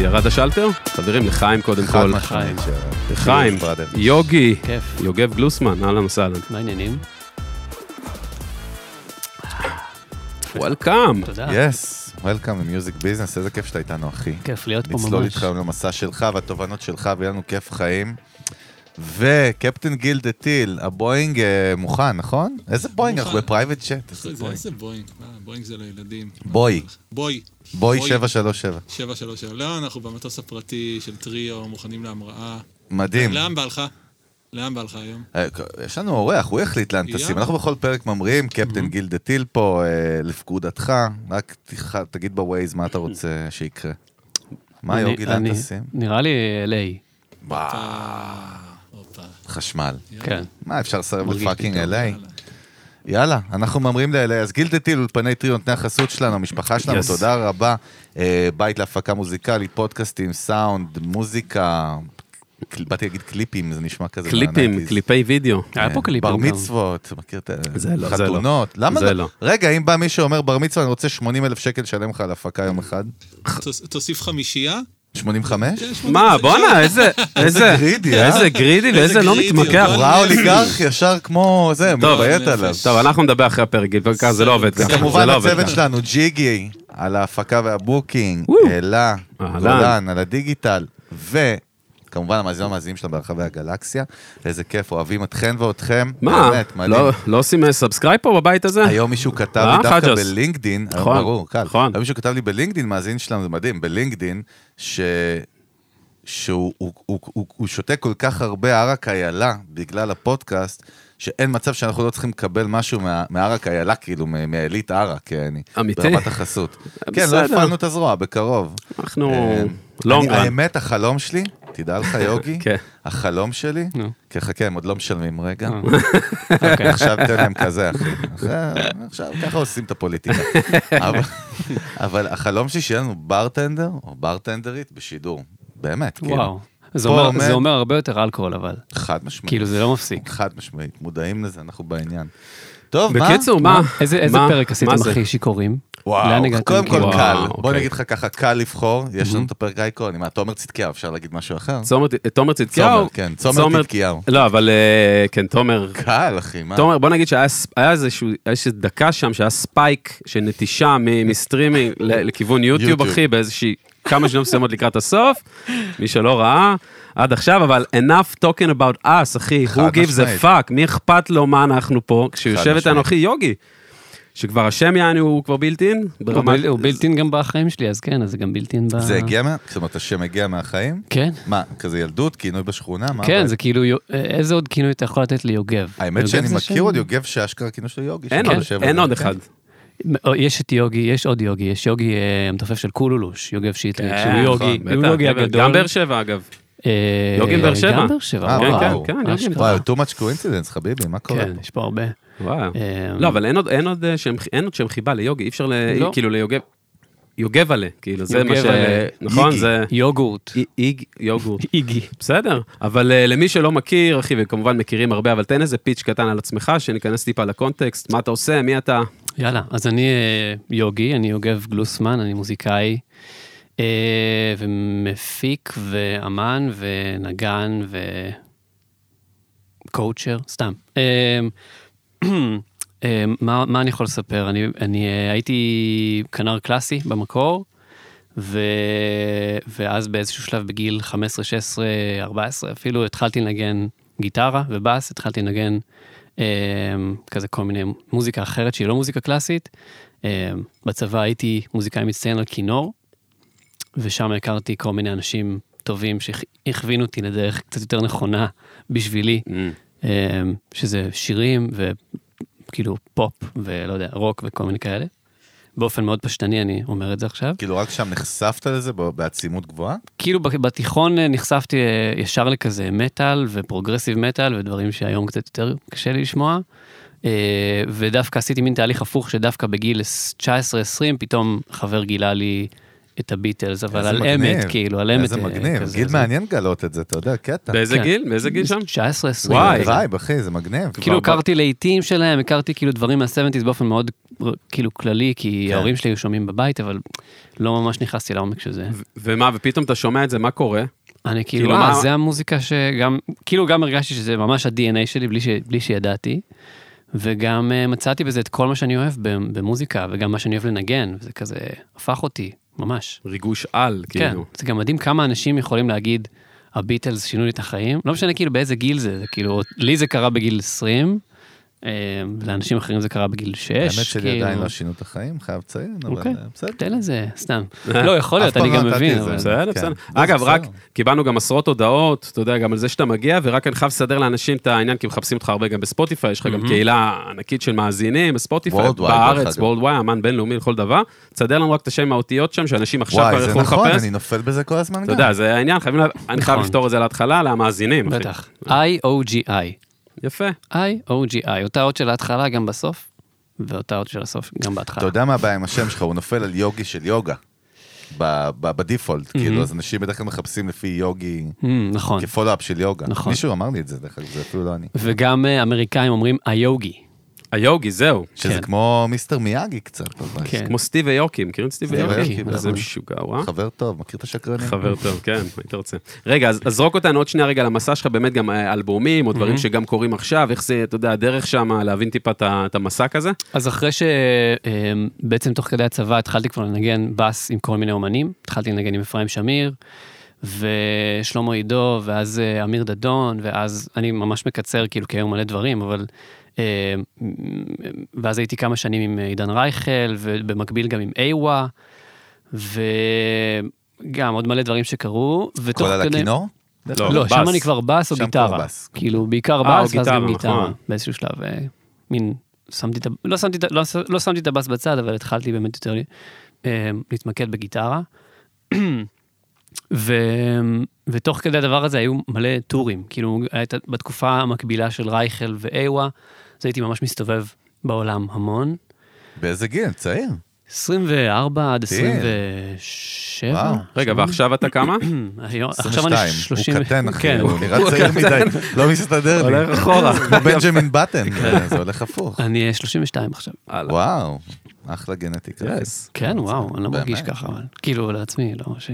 ירד השלטר? חברים, לחיים קודם כל. חד משמעית. ש- לחיים. יוגי, כיף. יוגב גלוסמן, אהלן וסהלן. מה העניינים? Welcome. תודה. Yes, welcome ל music business, איזה כיף שאתה איתנו, אחי. כיף להיות פה נצלול ממש. איתך היום למסע שלך והתובנות שלך, ויהיה לנו כיף חיים. וקפטן גילדה טיל, הבואינג אה, מוכן, נכון? איזה בואינג? אנחנו. ב private jet. איזה איזה זה- בואינג? איזה בואינג? זה לילדים. בואי. בואי. בואי בואי. 737. 737. לא, אנחנו במטוס הפרטי של טריו, מוכנים להמראה. מדהים. לאן בא לך? לאן בא לך היום? אה, יש לנו אורח, הוא החליט לאן טסים. אנחנו בכל פרק ממריאים, קפטן גילדה טיל פה, אה, לפקודתך. רק תגיד בווייז מה אתה רוצה שיקרה. מה, יוגי, לאן טסים? נראה לי LA. חשמל. כן. מה, אפשר לסרב פתאום, LA? יאללה. אנחנו ממרים ל-LA. אז גילדה טיל, אולפני טריו, נותני החסות שלנו, המשפחה שלנו, Yes. תודה רבה. אה, בית להפקה מוזיקלית, פודקאסטים, סאונד, מוזיקה, באתי להגיד קליפים, זה נשמע כזה. קליפים, מה-90s. קליפי וידאו. היה פה קליפים בר. מצוות, מכיר את זה לא, זה לא. חתונות. למה זה לא? לא. רגע, אם בא מישהו שאומר בר מצווה, אני רוצה 80 אלף שקל לשלם לך על הפקה יום אחד. תוס- תוסיף חמישייה? 85? כן, שמונה מה. בואנה, איזה, איזה, גרידי, אה? איזה גרידי ואיזה לא גרידי, מתמקח. הוא ראה אוליגרך ישר כמו זה, נפש. עליו. טוב, אנחנו נדבר אחרי הפרק, ככה זה לא עובד ככה. כמובן זה לא עובד הצוות. שלנו, ג'יגי, על ההפקה וה booking. אלה. גולן, על הדיגיטל, וכמובן המאזינים המאזינים שלנו ברחבי הגלקסיה. איזה כיף, אוהבים אתכן ואתכם. מה, באמת, מדהים. לא- לא עושים אה, subscribe פה בבית הזה? היום מישהו כתב אה, לי דווקא? בלינקדין, נכון, ברור, קל. נכון. היום מישהו כתב לי בלינקדין, מאזין שלנו, זה מדהים, בלינקדין, ש... שהוא הוא, הוא, הוא, הוא שותה כל כך הרבה ערק איילה בגלל הפודקאסט, שאין מצב שאנחנו לא צריכים לקבל משהו מערק איילה, כאילו, מ- מעילית ערק, אני. אמיתי? ברמת החסות. כן, לא. הפעלנו את הזרוע, בקרוב. אנחנו אה, לונג אני- רן. האמת, החלום שלי, תדע לך, יוגי, כן. החלום שלי. כי חכה, הם עוד לא משלמים רגע. אה. עכשיו תן להם כזה, אחי. עכשיו ככה עושים את הפוליטיקה. אבל- אבל החלום שלי שיהיה לנו ברטנדר, או ברטנדרית, בשידור. באמת, כאילו. וואו. זה אומר- עומד- זה אומר הרבה יותר אלכוהול, אבל. חד משמעית. כאילו, זה לא מפסיק. חד משמעית, מודעים לזה, אנחנו בעניין. טוב, מה? בקיצור, מה? איזה איזה מה- פרק עשיתם? הכי שיכורים? וואו? קודם כל? קל. וואו, בוא אוקיי. נגיד לך ככה, קל לבחור, יש לנו את הפרק אייקון, מה, תומר צדקיהו, אפשר להגיד משהו אחר? תומר צדקיהו? כן, תומר צדקיהו. לא, אבל אה, כן, תומר. קל, אחי, מה? תומר, בוא נגיד שהיה איזושהי דקה שם שהיה spike של נטישה מסטרימינג לכיוון יוטיוב. אחי, באיזושהי כמה שניות מסוימות לקראת הסוף, מי שלא ראה עד עכשיו, אבל enough talking about us, אחי, who gives a fuck, מי אכפת לו מה אנחנו פה, כשיושב. איתנו אחי יוגי, שכבר השם יעני הוא כבר בילטין, הוא הוא בילטין גם בחיים שלי, אז כן, אז זה גם בילטין ב... זה הגיע מה... זאת אומרת, השם הגיע מהחיים? כן. מה, כזה ילדות, כינוי בשכונה? כן? זה כאילו, יו- איזה עוד כינוי אתה יכול לתת ליוגב? האמת שאני מכיר עוד יוגב שאשכרה הכינוי שלו יוגי. אין עוד. אחד. יש את יוגי, יש עוד יוגי, יש יוגי אה, המתופף של קולולוש, יוגב שיטליק, שהוא כן, יוגי, נכון, הוא בטח, יוגי הגדול. גם באר שבע אגב. אה, יוגי באר שבע. גם באר שבע, אה, כן, וואו. כן, כן, יוגי אשכרה. וואי, too much coincidence, חביבי, מה קורה כן? יש פה הרבה. אה, לא, אבל אין עוד, אה, שם, אין עוד שם חיבה ליוגי, אי אפשר ל... לא. כאילו ליוגב, יוגב עלה, כאילו, זה מה ש... נכון. זה... יוגורט. אי- איג, יוגורט. איגי. בסדר, אבל uh, למי שלא מכיר, אחי, וכמובן מכירים הרבה, אבל תן איזה פיץ' קטן על עצמך, שניכנס טיפה לקונטקסט, מה אתה עושה, מי אתה? יאללה, אז אני אה, יוגי, אני יוגב גלוסמן, אני מוזיקאי, אה, ומפיק, ואמן, ונגן, וקואוצ'ר, סתם. אה, מה, אני יכול לספר? אני, אה, הייתי כנר קלאסי במקור. ואז באיזשהו שלב בגיל 15, 16, 14 אפילו התחלתי לנגן גיטרה ובאס, התחלתי לנגן אה, כזה כל מיני מוזיקה אחרת שהיא לא מוזיקה קלאסית. בצבא הייתי מוזיקאי מצטיין על כינור, ושם הכרתי כל מיני אנשים טובים שהכווינו אותי לדרך קצת יותר נכונה בשבילי, אה, שזה שירים וכאילו פופ ולא יודע, רוק וכל מיני כאלה. באופן מאוד פשטני אני אומר את זה עכשיו. כאילו רק שם נחשפת לזה בעצימות גבוהה? כאילו בתיכון נחשפתי אה, ישר לכזה מטאל ו progressive metal ודברים שהיום קצת יותר קשה לי לשמוע. אה, ודווקא עשיתי מין תהליך הפוך שדווקא בגיל 19-20 פתאום חבר גילה לי את הביטלס, אבל על מגניב. אמת, כאילו, על אמת. איזה אה, מגניב, כזה, גיל זה- מעניין לגלות את זה, אתה יודע, קטע. באיזה כן. גיל? באיזה גיל שם? 19, 20. וואי. vibe, אחי, זה מגניב. כאילו הכרתי לעיתים שלהם, הכרתי כאילו דברים מה-70's באופן מאוד כאילו כללי, כי כן. ההורים שלי היו שומעים בבית, אבל לא ממש נכנסתי לעומק של זה. ומה, ופתאום אתה שומע את זה, מה קורה? אני כאילו, כאילו, מה, מה- זה המוזיקה שגם, כאילו גם הרגשתי שזה ממש ה-DNA שלי בלי, ש, בלי שידעתי, וגם uh, מצאתי בזה את כל מה שאני אוהב במוזיקה, וגם מה שאני אוהב לנגן, וזה כזה הפך אותי, ממש. ריגוש על, כן, כאילו. זה גם מדהים כמה אנשים יכולים להגיד, הביטלס שינו לי את החיים, לא משנה כאילו באיזה גיל זה, זה כאילו, לי זה קרה בגיל 20, אה, לאנשים אחרים זה קרה בגיל 6. האמת שלי כאילו. עדיין לא שינו את החיים, חייב לציין, אבל אוקיי, אה, בסדר. תן לזה, סתם. לא, יכול להיות, אני גם לא נתתי מבין, זה. בסדר, כן. בסדר. זה אגב, רק. קיבלנו גם עשרות הודעות, אתה יודע, גם על זה שאתה מגיע, ורק אני חייב לסדר לאנשים את העניין, כי מחפשים אותך הרבה גם בספוטיפיי, יש לך גם קהילה ענקית של מאזינים דרך בארץ. וולד וואי, אמן בינלאומי לכל דבר. תסדר לנו רק את השם האותיות שם, שאנשים עכשיו וואי, כבר זה יוכלו נכון, לחפש. אני נופל בזה כל הזמן אתה גם. יודע, זה העניין, חייבים, לה- אני חייב נכון. לפתור את זה להתחלה, למאזינים. בטח. I-O-G-I. יפה. I-O-G-I. אותה אות של ההתחלה גם בסוף, ואותה אות של הסוף גם בהתחלה. אתה יודע מה הבעיה עם השם שלך, הוא נופל על יוגי של יוגה. בדיפולט, כאילו, אז אנשים בדרך כלל מחפשים לפי יוגי, Mm, נכון. כפולו-אפ של יוגה. נכון. מישהו אמר לי את זה, דרך אגב, זה אפילו לא אני. וגם אה, אמריקאים אומרים היוגי. היוגי, זהו. שזה כן. כמו מיסטר מיאגי קצת, כן. כמו סטיב ויוקי, מכירים את סטיב? ויוקי, זה. משוגע, וואו. חבר טוב, מכיר את השקרנים? חבר טוב, כן, היית רוצה. רגע, אז אז זרוק אותנו עוד שנייה רגע למסע שלך, באמת גם אה, אלבומים, או דברים שגם קורים עכשיו, איך זה, אתה יודע, הדרך שם, להבין טיפה את המסע כזה? אז אחרי שבעצם תוך כדי הצבא התחלתי כבר לנגן בס עם כל מיני אומנים, התחלתי לנגן עם אפרים שמיר, ושלמה עידו, ואז אה, אמיר דדון, ואז אני ממש מקצר, כאילו, כי היו מלא דברים, אבל... אה, ואז הייתי כמה שנים עם עידן רייכל, ובמקביל גם עם איווה, וגם עוד מלא דברים שקרו, ותוך כל על כדי... הכינור? לא, לא. שם אני כבר בס או גיטרה. בס. כאילו, בעיקר אה, בס, ואז גיטרה, גם גיטרה, נכון. באיזשהו שלב. אה, מין, שמתי את ה... לא שמתי את לא לא שמתי את הבס בצד, אבל התחלתי באמת יותר אה, להתמקד בגיטרה. ו... ותוך כדי הדבר הזה היו מלא טורים. כאילו, הייתה בתקופה המקבילה של רייכל ואיווה, אז הייתי ממש מסתובב בעולם המון. באיזה גיל? צעיר. 24 עד צעיר. 27. וואו. רגע, ועכשיו אתה כמה? היום- עכשיו אני 22. 30. הוא קטן, אחי, כן. הוא נראה צעיר מדי, לא מסתדר לי. הולך אחורה. כמו בנג'מין בטן, כן, זה הולך הפוך. אני אה, 32 עכשיו. וואו, אחלה גנטיקה. כן, וואו, אני לא. מרגיש ככה, אבל כאילו לעצמי, לא ש...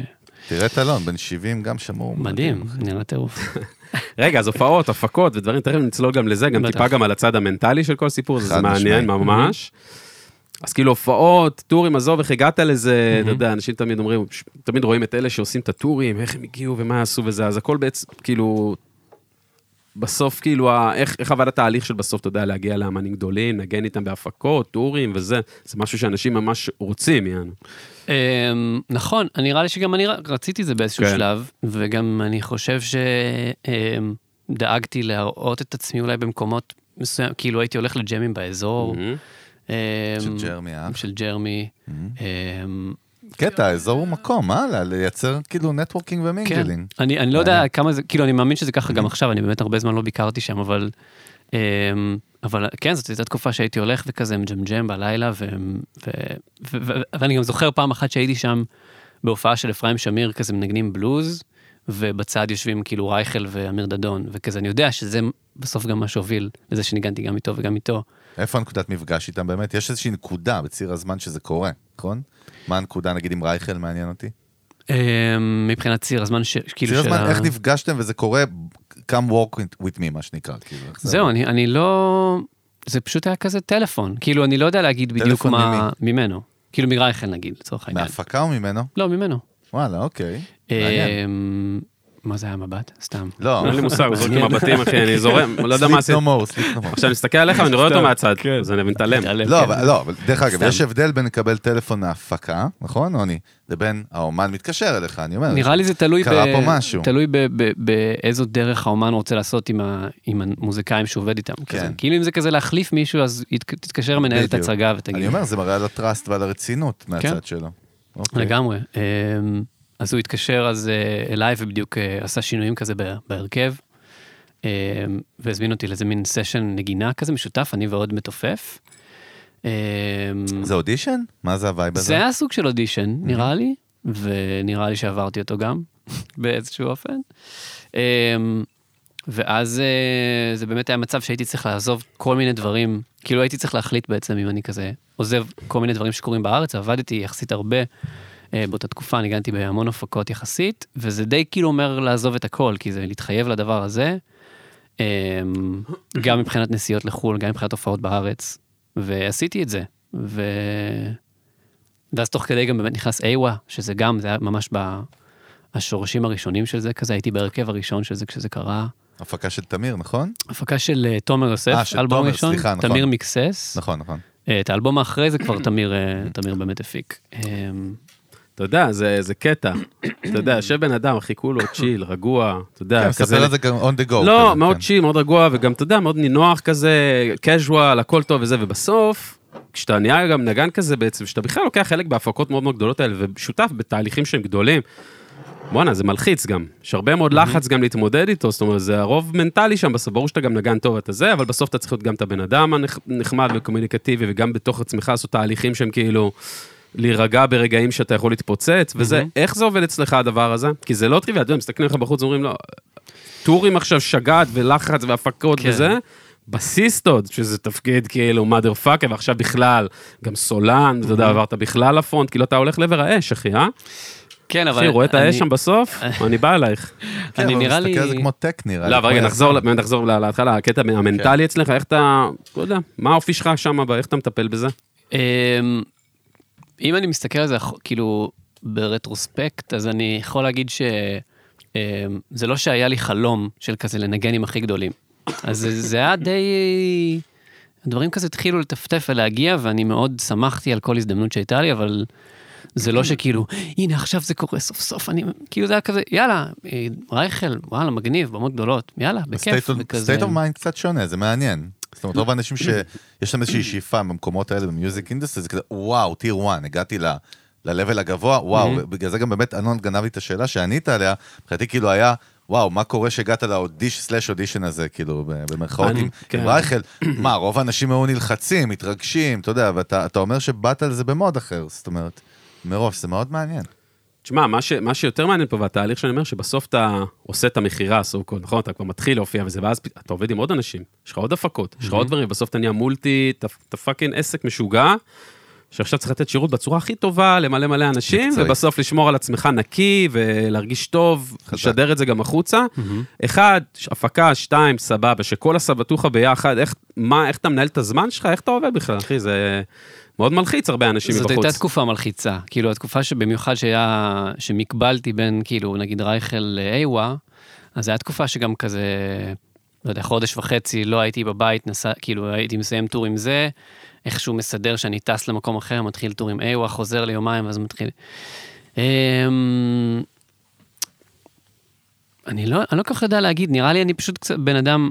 תראה את אלון, בן 70 גם שמור. מדהים, נראה טירוף. רגע, אז הופעות, הפקות ודברים, תכף נצלול גם לזה, גם. טיפה גם על הצד המנטלי של כל סיפור, זה מעניין. ממש. אז כאילו הופעות, טורים, עזוב, איך הגעת לזה, אתה יודע, אנשים תמיד אומרים, תמיד רואים את אלה שעושים את הטורים, איך הם הגיעו ומה עשו וזה, אז הכל בעצם, כאילו, בסוף, כאילו, ה- איך איך עבד התהליך של בסוף, אתה יודע, להגיע לאמנים גדולים, נגן איתם בהפקות, טורים וזה, זה משהו שאנשים ממש רוצים, יענו. אמ, נכון, נראה לי שגם אני רציתי זה באיזשהו כן. שלב, וגם אני חושב שדאגתי להראות את עצמי אולי במקומות מסוים, כאילו הייתי הולך לג'מים באזור. אמ, של ג'רמי, אה? של ג'רמי. אמ, קטע, האזור הוא מקום, הלאה, לייצר כאילו networking כן, ו mingling. אני, אני לא יודע כמה זה, כאילו אני מאמין שזה ככה גם עכשיו, אני באמת הרבה זמן לא ביקרתי שם, אבל, אמ, אבל כן, זאת הייתה תקופה שהייתי הולך וכזה מג'מג'ם בלילה, ו, ו, ו, ו, ואני גם זוכר פעם אחת שהייתי שם בהופעה של אפרים שמיר, כזה מנגנים בלוז, ובצד יושבים כאילו רייכל ואמיר דדון, וכזה אני יודע שזה בסוף גם מה שהוביל לזה שניגנתי גם איתו וגם איתו. איפה הנקודת מפגש איתם באמת? יש איזושהי נקודה בציר הזמן שזה קורה, נכון? מה הנקודה, נגיד עם רייכל, מעניין אותי? אמ, מבחינת ציר הזמן, ש, כאילו ציר הזמן, איך נפגשתם וזה קורה, come walk with me, מה שנקרא, כאילו. זהו, אני, אני לא... זה פשוט היה כזה טלפון. כאילו, אני לא יודע להגיד בדיוק מה... ממנו. כאילו, מרייכל נגיד, לצורך העניין. מהפקה או ממנו? לא, ממנו. וואלה, אוקיי. מעניין. אמ, מה זה היה מבט? סתם. לא, אין לי מושג, הוא זורק עם מבטים, אחי, אני זורם, לא יודע מה עשית. More, sleep no more. עכשיו אני מסתכל עליך ואני רואה אותו מהצד, אז אני מתעלם. לא, כן. אבל, לא, אבל דרך אגב. יש הבדל בין לקבל טלפון מההפקה, נכון, עוני? לבין האומן מתקשר אליך, אני אומר. נראה לי זה תלוי, קרה ב- פה משהו. תלוי ב- ב- באיזו דרך האומן רוצה לעשות עם, המוזיקאים שהוא עובד איתם. כן. כאילו אם זה כזה להחליף מישהו, אז תתקשר מנהלת. הצגה ותגיד. אני אומר, זה מראה על ה trust ועל הרצינות מהצד שלו. אוקיי. לגמרי. אז הוא התקשר אז אה, אליי ובדיוק אה, עשה שינויים כזה בהרכב, אמ, והזמין אותי לאיזה מין session נגינה כזה משותף, אני ועוד מתופף. זה אודישן? מה זה ה vibe הזה? זה היה סוג של אודישן, נראה לי, ונראה לי שעברתי אותו גם, באיזשהו אופן. ואז אה, זה באמת היה מצב שהייתי צריך לעזוב כל מיני דברים, כאילו הייתי צריך להחליט בעצם אם אני כזה עוזב כל מיני דברים שקורים בארץ, עבדתי יחסית הרבה אה, באותה תקופה, ניגנתי בהמון הפקות יחסית, וזה די כאילו אומר לעזוב את הכל, כי זה להתחייב לדבר הזה, אמ, גם מבחינת נסיעות לחו"ל, גם מבחינת הופעות בארץ, ועשיתי את זה. ו... ואז תוך כדי גם באמת נכנס איווה, שזה גם, זה היה ממש בשורשים הראשונים של זה כזה, הייתי בהרכב הראשון של זה כשזה קרה. הפקה של תמיר, נכון? הפקה של אה, תומר אה, יוסף, של אלבום תומר, ראשון, סליחה, נכון. תמיר מיקסס. נכון, נכון. אה, את האלבום האחרי זה כבר תמיר, אה, תמיר באמת הפיק. אמ, אתה יודע, זה, זה קטע. אתה יודע, יושב בן אדם, הכי כולו, צ'יל, רגוע, אתה יודע, כן, מספר על זה גם on the go. לא, כזה, מאוד כן. צ'יל, מאוד רגוע, וגם, אתה יודע, מאוד נינוח כזה, casual, הכל טוב וזה, ובסוף, כשאתה נהיה גם נגן כזה בעצם, שאתה בכלל לוקח חלק בהפקות מאוד מאוד גדולות האלה, ושותף בתהליכים שהם גדולים, בואנה, זה מלחיץ גם. יש הרבה מאוד לחץ גם להתמודד איתו, זאת אומרת, זה הרוב מנטלי שם בסוף, ברור שאתה גם נגן טוב אתה זה, אבל בסוף אתה צריך להיות גם את הבן אדם הנחמד וקומוניקטיבי, וגם בתוך עצמך לעשות תהליכים שהם כאילו... להירגע ברגעים שאתה יכול להתפוצץ, וזה, איך זה עובד אצלך הדבר הזה? כי זה לא טריוויאלי, אתה יודע, מסתכלים לך בחוץ ואומרים, לא, טורים עכשיו שגעת ולחץ והפקות כן. וזה, בסיסטוד, שזה תפקיד כאילו mother fucker, ועכשיו בכלל, גם סולן, אתה יודע, עברת בכלל לפונט, כאילו אתה הולך לעבר האש, אחי, אה? כן, אבל... אחי, רואה את האש שם בסוף? אני בא אלייך. כן, אני אבל נראה מסתכל על זה לי... כמו טק נראה לי. לא, אבל רגע, נחזור, להתחלה, הקטע המנטלי אצלך, איך אתה, לא יודע, מה האופי שלך שם, איך אתה מטפל בזה? אמ, אם אני מסתכל על זה, כאילו, ב retrospect, אז אני יכול להגיד שזה לא שהיה לי חלום של כזה לנגן עם הכי גדולים. אז זה, זה היה די... הדברים כזה התחילו לטפטף ולהגיע, ואני מאוד שמחתי על כל הזדמנות שהייתה לי, אבל זה לא שכאילו, הנה עכשיו זה קורה סוף סוף, אני, כאילו זה היה כזה, יאללה, אה, רייכל, וואלה, מגניב, במות גדולות, יאללה, בכיף, state of mind קצת שונה, זה מעניין. זאת אומרת, רוב האנשים שיש להם איזושהי שאיפה במקומות האלה ב music industry, זה כזה, וואו, tier 1, הגעתי ל- ל-level הגבוה, וואו, בגלל זה גם באמת אלון גנב לי את השאלה שענית עליה, מבחינתי כאילו היה, וואו, מה קורה שהגעת לאודיש slash אודישן הזה, כאילו, במרכאות עם כן. עם רייכל, מה, רוב האנשים היו נלחצים, מתרגשים, אתה יודע, ואתה אתה אומר שבאת על זה ב mood אחר, זאת אומרת, מראש, זה מאוד מעניין. תשמע, מה, ש, מה שיותר מעניין פה, והתהליך שאני אומר, שבסוף אתה עושה את המכירה, so called, נכון? אתה כבר מתחיל להופיע וזה, ואז אתה עובד עם עוד אנשים, יש לך עוד הפקות, יש לך עוד דברים, בסוף אתה נהיה multi, אתה, fucking עסק משוגע, שעכשיו צריך לתת שירות בצורה הכי טובה למלא מלא אנשים. ובסוף לשמור על עצמך נקי ולהרגיש טוב, לשדר את זה גם החוצה. אחד, ש- הפקה, שתיים, סבבה, שכל הסבתוכה ביחד, איך, מה, איך אתה מנהל את הזמן שלך, איך אתה עובד בכלל, אחי, זה מאוד מלחיץ הרבה אנשים זאת מבחוץ. הייתה תקופה מלחיצה, כאילו התקופה שבמיוחד שהיה, שמקבלתי בין כאילו נגיד רייכל לאיווה, אז זו הייתה תקופה שגם כזה, לא יודע, חודש וחצי לא הייתי בבית, נסע, כאילו הייתי מסיים טור עם זה, איכשהו מסדר שאני טס למקום אחר, מתחיל טור עם איווה, חוזר ליומיים ואז מתחיל. אמ, אני לא, אני לא כל כך יודע להגיד, נראה לי אני פשוט קצת בן אדם,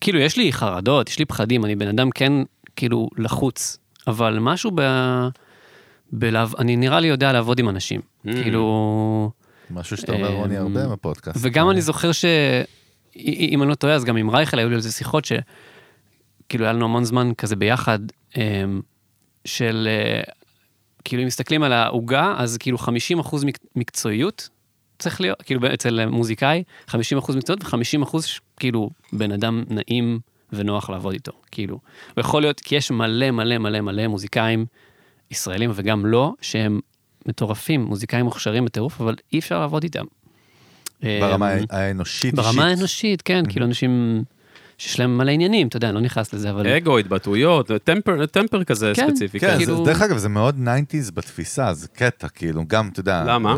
כאילו יש לי חרדות, יש לי פחדים, אני בן אדם כן כאילו לחוץ, אבל משהו ב... בלעב... אני נראה לי יודע לעבוד עם אנשים, כאילו... משהו שאתה אומר, רוני, הרבה בפודקאסט. וגם אני זוכר ש... אם אני לא טועה, אז גם עם רייכל היו לי על זה שיחות ש... כאילו היה לנו המון זמן כזה ביחד, אמ, של... אה, כאילו אם מסתכלים על העוגה, אז כאילו 50 אחוז מקצועיות צריך להיות, כאילו אצל מוזיקאי, 50 אחוז מקצועיות ו-50 אחוז כאילו בן אדם נעים ונוח לעבוד איתו, כאילו. הוא יכול להיות, כי יש מלא מלא מלא מלא מוזיקאים ישראלים וגם לא, שהם מטורפים, מוזיקאים מוכשרים בטירוף, אבל אי אפשר לעבוד איתם. ברמה אמ, האנושית, ברמה אישית. האנושית, כן, כאילו אנשים שיש להם מלא עניינים, אתה יודע, אני לא נכנס לזה, אבל... אגו, התבטאויות, temper, temper כזה כן, ספציפי. כן, כאילו- זה- דרך אגב, זה מאוד 90's בתפיסה, זה קטע, כאילו, גם, אתה יודע... למה?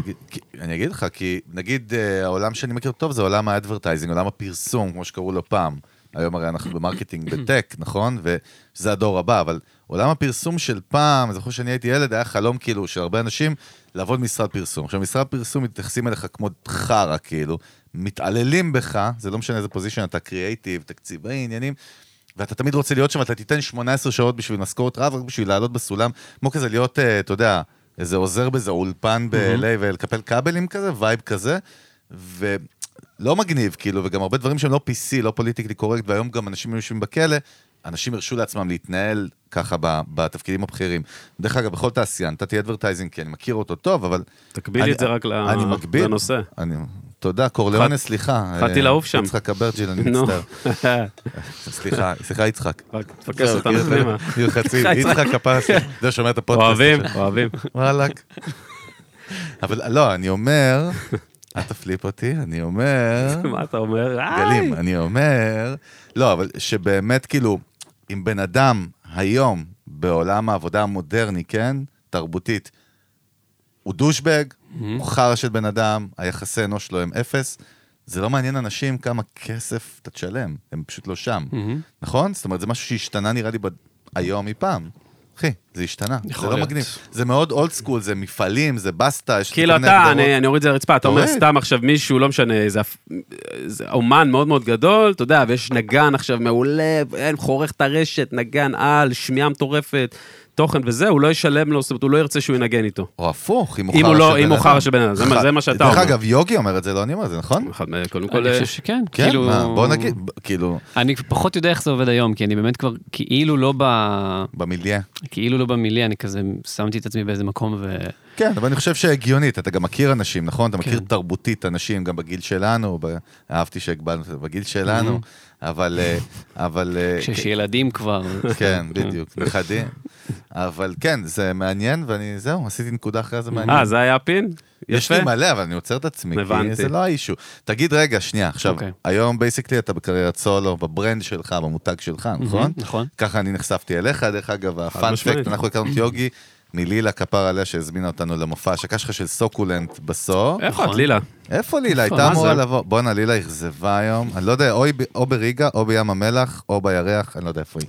אני אגיד לך, כי נגיד, אה, העולם שאני מכיר טוב זה עולם ה advertising, עולם הפרסום, כמו שקראו לו פעם. היום הרי אנחנו ב marketing ב tech, נכון? וזה הדור הבא, אבל עולם הפרסום של פעם, זוכר שאני הייתי ילד, היה חלום כאילו של הרבה אנשים לעבוד משרד פרסום. עכשיו, משרד פרסום מתייחסים אליך כמו חרא, כאילו, מתעללים בך, זה לא משנה איזה position, אתה קריאייטיב, תקציבי עניינים, ואתה תמיד רוצה להיות שם, אתה תיתן 18 שעות בשביל משכורת רב, רק בשביל לעלות בסולם, כמו כזה להיות, אה, אתה יודע, איזה עוזר באיזה אולפן ב-LA ולקפל כבלים כזה, vibe כזה, לא מגניב, כאילו, וגם הרבה דברים שהם לא PC, לא politically correct, והיום גם אנשים יושבים בכלא, אנשים הרשו לעצמם להתנהל ככה ב- בתפקידים הבכירים. דרך אגב, בכל תעשייה, נתתי advertising כי אני מכיר אותו טוב, אבל... תקבילי אני- את זה רק ל- אני מגביל. לנושא. אני, תודה, קורליאונה, סליחה. התחלתי לעוף שם. יצחק אברג'יל, אני. מצטער. סליחה, סליחה, יצחק. רק תפקס אותנו פנימה. ילחצים, יצחק הפרסי. זה שומע את הפודקאסט. אוהבים. אוהבים. וואלאק. אבל לא, אני אומר, אל תפליפ אותי, אני אומר, מה אתה אומר? גלים. אני אומר, לא, אבל שבאמת כאילו, אם בן אדם היום בעולם העבודה המודרני, כן, תרבותית, הוא דושבג, הוא חרא של בן אדם, היחסי אנוש שלו הם אפס, זה לא מעניין אנשים כמה כסף אתה תשלם, הם פשוט לא שם, מהמם. נכון? זאת אומרת, זה משהו שהשתנה נראה לי. היום מפעם. אחי, זה השתנה, זה לא. מגניב. זה מאוד אולד סקול, זה מפעלים, זה בסטה, יש כאילו אתה. אני אני אוריד את זה לרצפה, אתה אומר. סתם עכשיו מישהו, לא משנה, איזה אומן מאוד מאוד גדול, אתה יודע, ויש נגן עכשיו מעולה, אין, חורך את הרשת, נגן על, שמיעה מטורפת, תוכן וזה, הוא לא ישלם לו, זאת אומרת, הוא לא ירצה שהוא ינגן איתו. או הפוך, אם הוא אם הוא חרא לא- של אם בן הוא אדם. חרא של בן אדם, זה מה- זה מה שאתה דרך אומר. אגב, יוגי אומר את זה, לא אני אומר את זה, נכון? קודם כל, אני אה, חושב שכן, כן, כאילו... בוא נגיד, כאילו, אני פחות יודע איך זה עובד היום, כי אני באמת כבר כאילו לא ב... במיליה. כאילו לא במיליה, אני כזה שמתי את עצמי באיזה מקום ו... כן, אבל אני חושב שהגיונית, אתה גם מכיר אנשים, נכון? אתה מכיר כן. תרבותית אנשים, גם בגיל שלנו, ב- אהבתי שהגבלנו את זה בגיל שלנו, אבל, אה, אבל, אה, כשיש ילדים כבר. כן, בדיוק, נכדים. אבל כן, זה מעניין, ואני, זהו, עשיתי נקודה אחרי זה מעניין. אה, זה היה הפין? יש. לי מלא, אבל אני עוצר את עצמי, כי הבנתי. זה לא האישו. תגיד רגע, שנייה, עכשיו, אוקיי. היום basically אתה בקריירת סולו, ב brand שלך, במותג שלך, נכון? נכון. ככה אני נחשפתי אליך, דרך אגב, ה fun fact. אנחנו הכרנו את יוגי מלילה כפר עליה שהזמינה אותנו למופע ההשקה שלך של סוקולנט בסו. איפה את, נכון. לילה? איפה לילה? הייתה אמורה? לבוא. בואנה, לילה אכזבה היום. אני לא יודע, או בריגה, או בים המלח, או בירח, אני לא יודע איפה היא.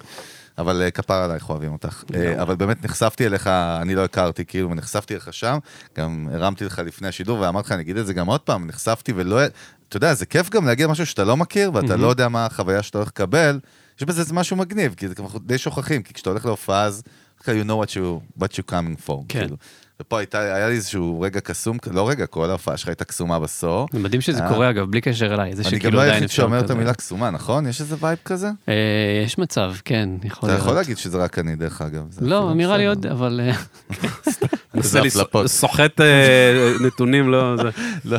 אבל אה, כפר עלייך, אוהבים אותך. אה, אבל באמת נחשפתי אליך, אני לא הכרתי, כאילו, ונחשפתי אליך שם. גם הרמתי לך לפני השידור ואמרתי לך, אני אגיד את זה גם עוד פעם, נחשפתי ולא... אתה יודע, זה כיף גם להגיע למשהו שאתה לא מכיר, ואתה לא יודע מה החוויה שאתה הולך לקבל. יש בזה משהו מגניב, כי זה כבר די שוכחים, כי כשאתה הולך להופעה אז, you know what you, what you coming for. כן. כאילו. ופה הייתה, היה לי איזשהו רגע קסום, לא רגע, כל ההופעה שלך הייתה קסומה בסור. זה מדהים שזה אה. קורה, אגב, בלי קשר אליי. זה אני גם שכאילו לא עדיין היחיד אפשר שאומר את כזה. המילה קסומה, נכון? יש איזה vibe כזה? אה, יש מצב, כן, יכול אתה להיות. יכול להגיד שזה רק אני, דרך אגב. לא, נראה לי. עוד, אבל... אה, לי- הפלפות. סוחט אה, נתונים, לא... זה. לא,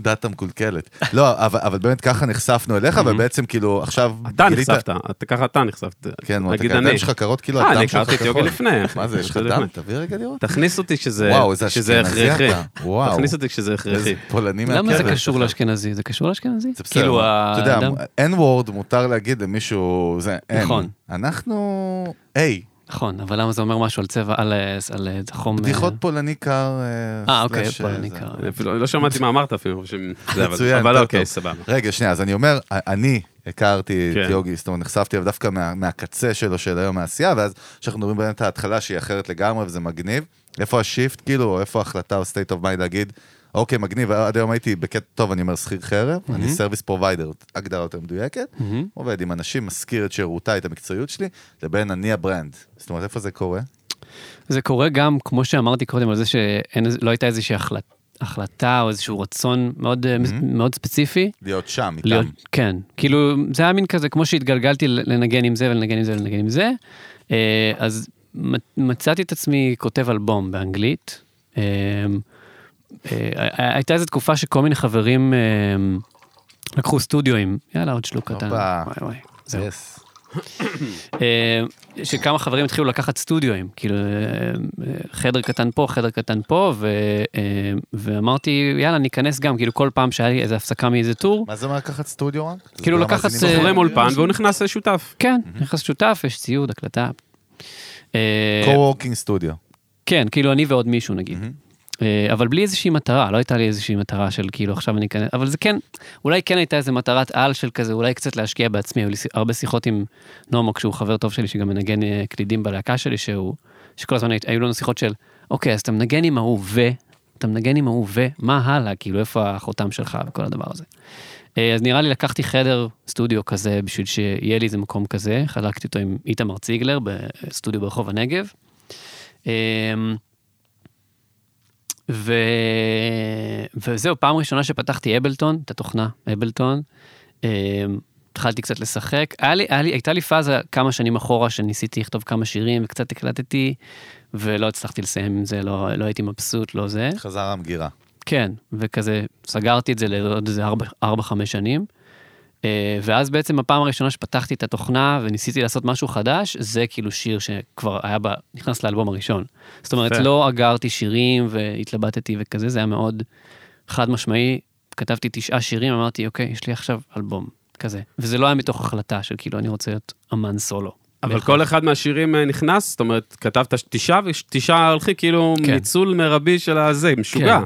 דאטה מקולקלת. לא, אבל אבל באמת ככה נחשפנו אליך, ובעצם כאילו עכשיו... אתה נחשפת, אתה- ככה אתה נחשפת. כן, מה, אני. שלך קרות כאילו אה, הדם אני שלך הכרתי את יוגי כחול. לפני. מה זה, יש לך. דם? תביא רגע לראות. תכניס אותי איזה אשכנזי הכרחי. אתה. וואו. תכניס אותי כשזה הכרחי. איזה פולני מהכלא. למה זה קשור לאשכנזי? זה קשור לאשכנזי? זה בסדר, כאילו, אתה יודע, וורד מותר להגיד למישהו, זה אין. נכון. אנחנו, היי, נכון, אבל למה זה אומר משהו על צבע, על אה, על אה, חום... אה, בדיחות פולני קר. אה, אוקיי, סלאש, פולני. קר. אני אפילו לא שמעתי מה אמרת אפילו. מצוין, אבל טוב, אוקיי. סבבה. רגע, שנייה, אז אני אומר, אני הכרתי כן. את יוגי, זאת אומרת, נחשפתי אליו דווקא מה, מהקצה שלו של היום מהעשייה, ואז כשאנחנו מדברים באמת על ההתחלה שהיא אחרת לגמרי וזה מגניב, איפה ה shift כאילו, או איפה ההחלטה או state of mind להגיד, אוקיי, מגניב, עד היום הייתי בקטע טוב, אני אומר שכיר חרב, אני service provider, הגדרה יותר מדויקת, מהמם. עובד עם אנשים, משכיר את שירותיי, את המקצועיות שלי, לבין אני ה brand. זאת אומרת, איפה זה קורה? זה קורה גם, כמו שאמרתי קודם, על זה שלא הייתה איזושהי החלט, החלטה או איזשהו רצון מאוד, אה, מאוד ספציפי. להיות שם, איתם. להיות, כן, כאילו, זה היה מין כזה, כמו שהתגלגלתי לנגן עם זה ולנגן עם זה ולנגן עם זה, אה, אז מצ- מצאתי את עצמי כותב אלבום באנגלית. אה, אה, הייתה איזו תקופה שכל מיני חברים אה, לקחו סטודיו עם, יאללה, עוד שלוק קטן. וואי וואי, שכמה חברים התחילו לקחת סטודיואים, כאילו אה, אה, חדר קטן פה, חדר קטן פה, ו, ואמרתי, יאללה, ניכנס גם, כאילו כל פעם שהיה לי איזה הפסקה מאיזה טור, מה זה אומר לקחת סטודיו רק? כאילו זה לקחת, שלנו. אולפן והוא נכנס לשותף. כן, נכנס שותף, יש ציוד, הקלטה. co-working סטודיו. כן, כאילו אני ועוד מישהו נגיד. אה, אבל בלי איזושהי מטרה, לא הייתה לי איזושהי מטרה של כאילו עכשיו אני אכנס, אבל זה כן, אולי כן הייתה איזה מטרת על של כזה, אולי קצת להשקיע בעצמי, היו לי הרבה שיחות עם נומו, כשהוא חבר טוב שלי, שגם מנגן אה, קלידים בלהקה שלי, שהוא, שכל הזמן היו לנו שיחות של, אוקיי, אז אתה מנגן עם ההוא ו, אתה מנגן עם ההוא ו, מה הלאה, כאילו איפה החותם שלך וכל הדבר הזה. אה, אז נראה לי לקחתי חדר סטודיו כזה בשביל שיהיה לי איזה מקום כזה, חלקתי אותו עם איתמר ציגלר בסטודיו ברחוב הנגב. ו... וזהו, פעם ראשונה שפתחתי אבלטון, את התוכנה אבלטון, אה, התחלתי קצת לשחק. היה לי, היה לי, הייתה לי פאזה כמה שנים אחורה שניסיתי לכתוב כמה שירים וקצת הקלטתי, ולא הצלחתי לסיים עם זה, לא, לא הייתי מבסוט, לא זה. חזר המגירה. כן, וכזה סגרתי את זה לעוד איזה 4-5 שנים. אה, ואז בעצם הפעם הראשונה שפתחתי את התוכנה וניסיתי לעשות משהו חדש, זה כאילו שיר שכבר היה בה, נכנס לאלבום הראשון. זאת אומרת. לא אגרתי שירים והתלבטתי וכזה, זה היה מאוד חד משמעי. כתבתי תשעה שירים, אמרתי, אוקיי, יש לי עכשיו אלבום כזה. וזה לא היה מתוך החלטה של כאילו, אני רוצה להיות אמן סולו. אבל. כל אחד מהשירים אה, נכנס, זאת אומרת, כתבת תשעה ותשעה הולכים, כאילו כן. ניצול מרבי של הזה, משוגע.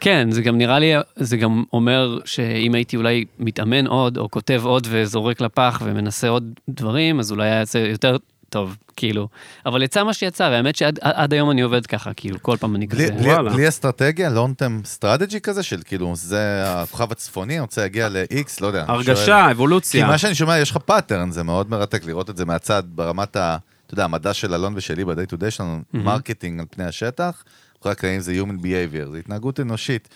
כן, זה גם נראה לי, זה גם אומר שאם הייתי אולי מתאמן עוד, או כותב עוד וזורק לפח ומנסה עוד דברים, אז אולי היה יוצא יותר טוב, כאילו. אבל יצא מה שיצא, והאמת שעד עד היום אני עובד ככה, כאילו, כל פעם אני כזה... בלי, וואלה. בלי אסטרטגיה, long-term strategy כזה של כאילו, זה הכוכב הצפוני, אני רוצה להגיע ל-X, לא יודע. הרגשה, כי אבולוציה. מה שאני שומע, יש לך pattern, זה מאוד מרתק לראות את זה מהצד, ברמת ה... אתה יודע, המדע של אלון ושלי ב-day to day שלנו, marketing על פני השטח, אחרי הקלעים זה Human Behavior, זה התנהגות אנושית.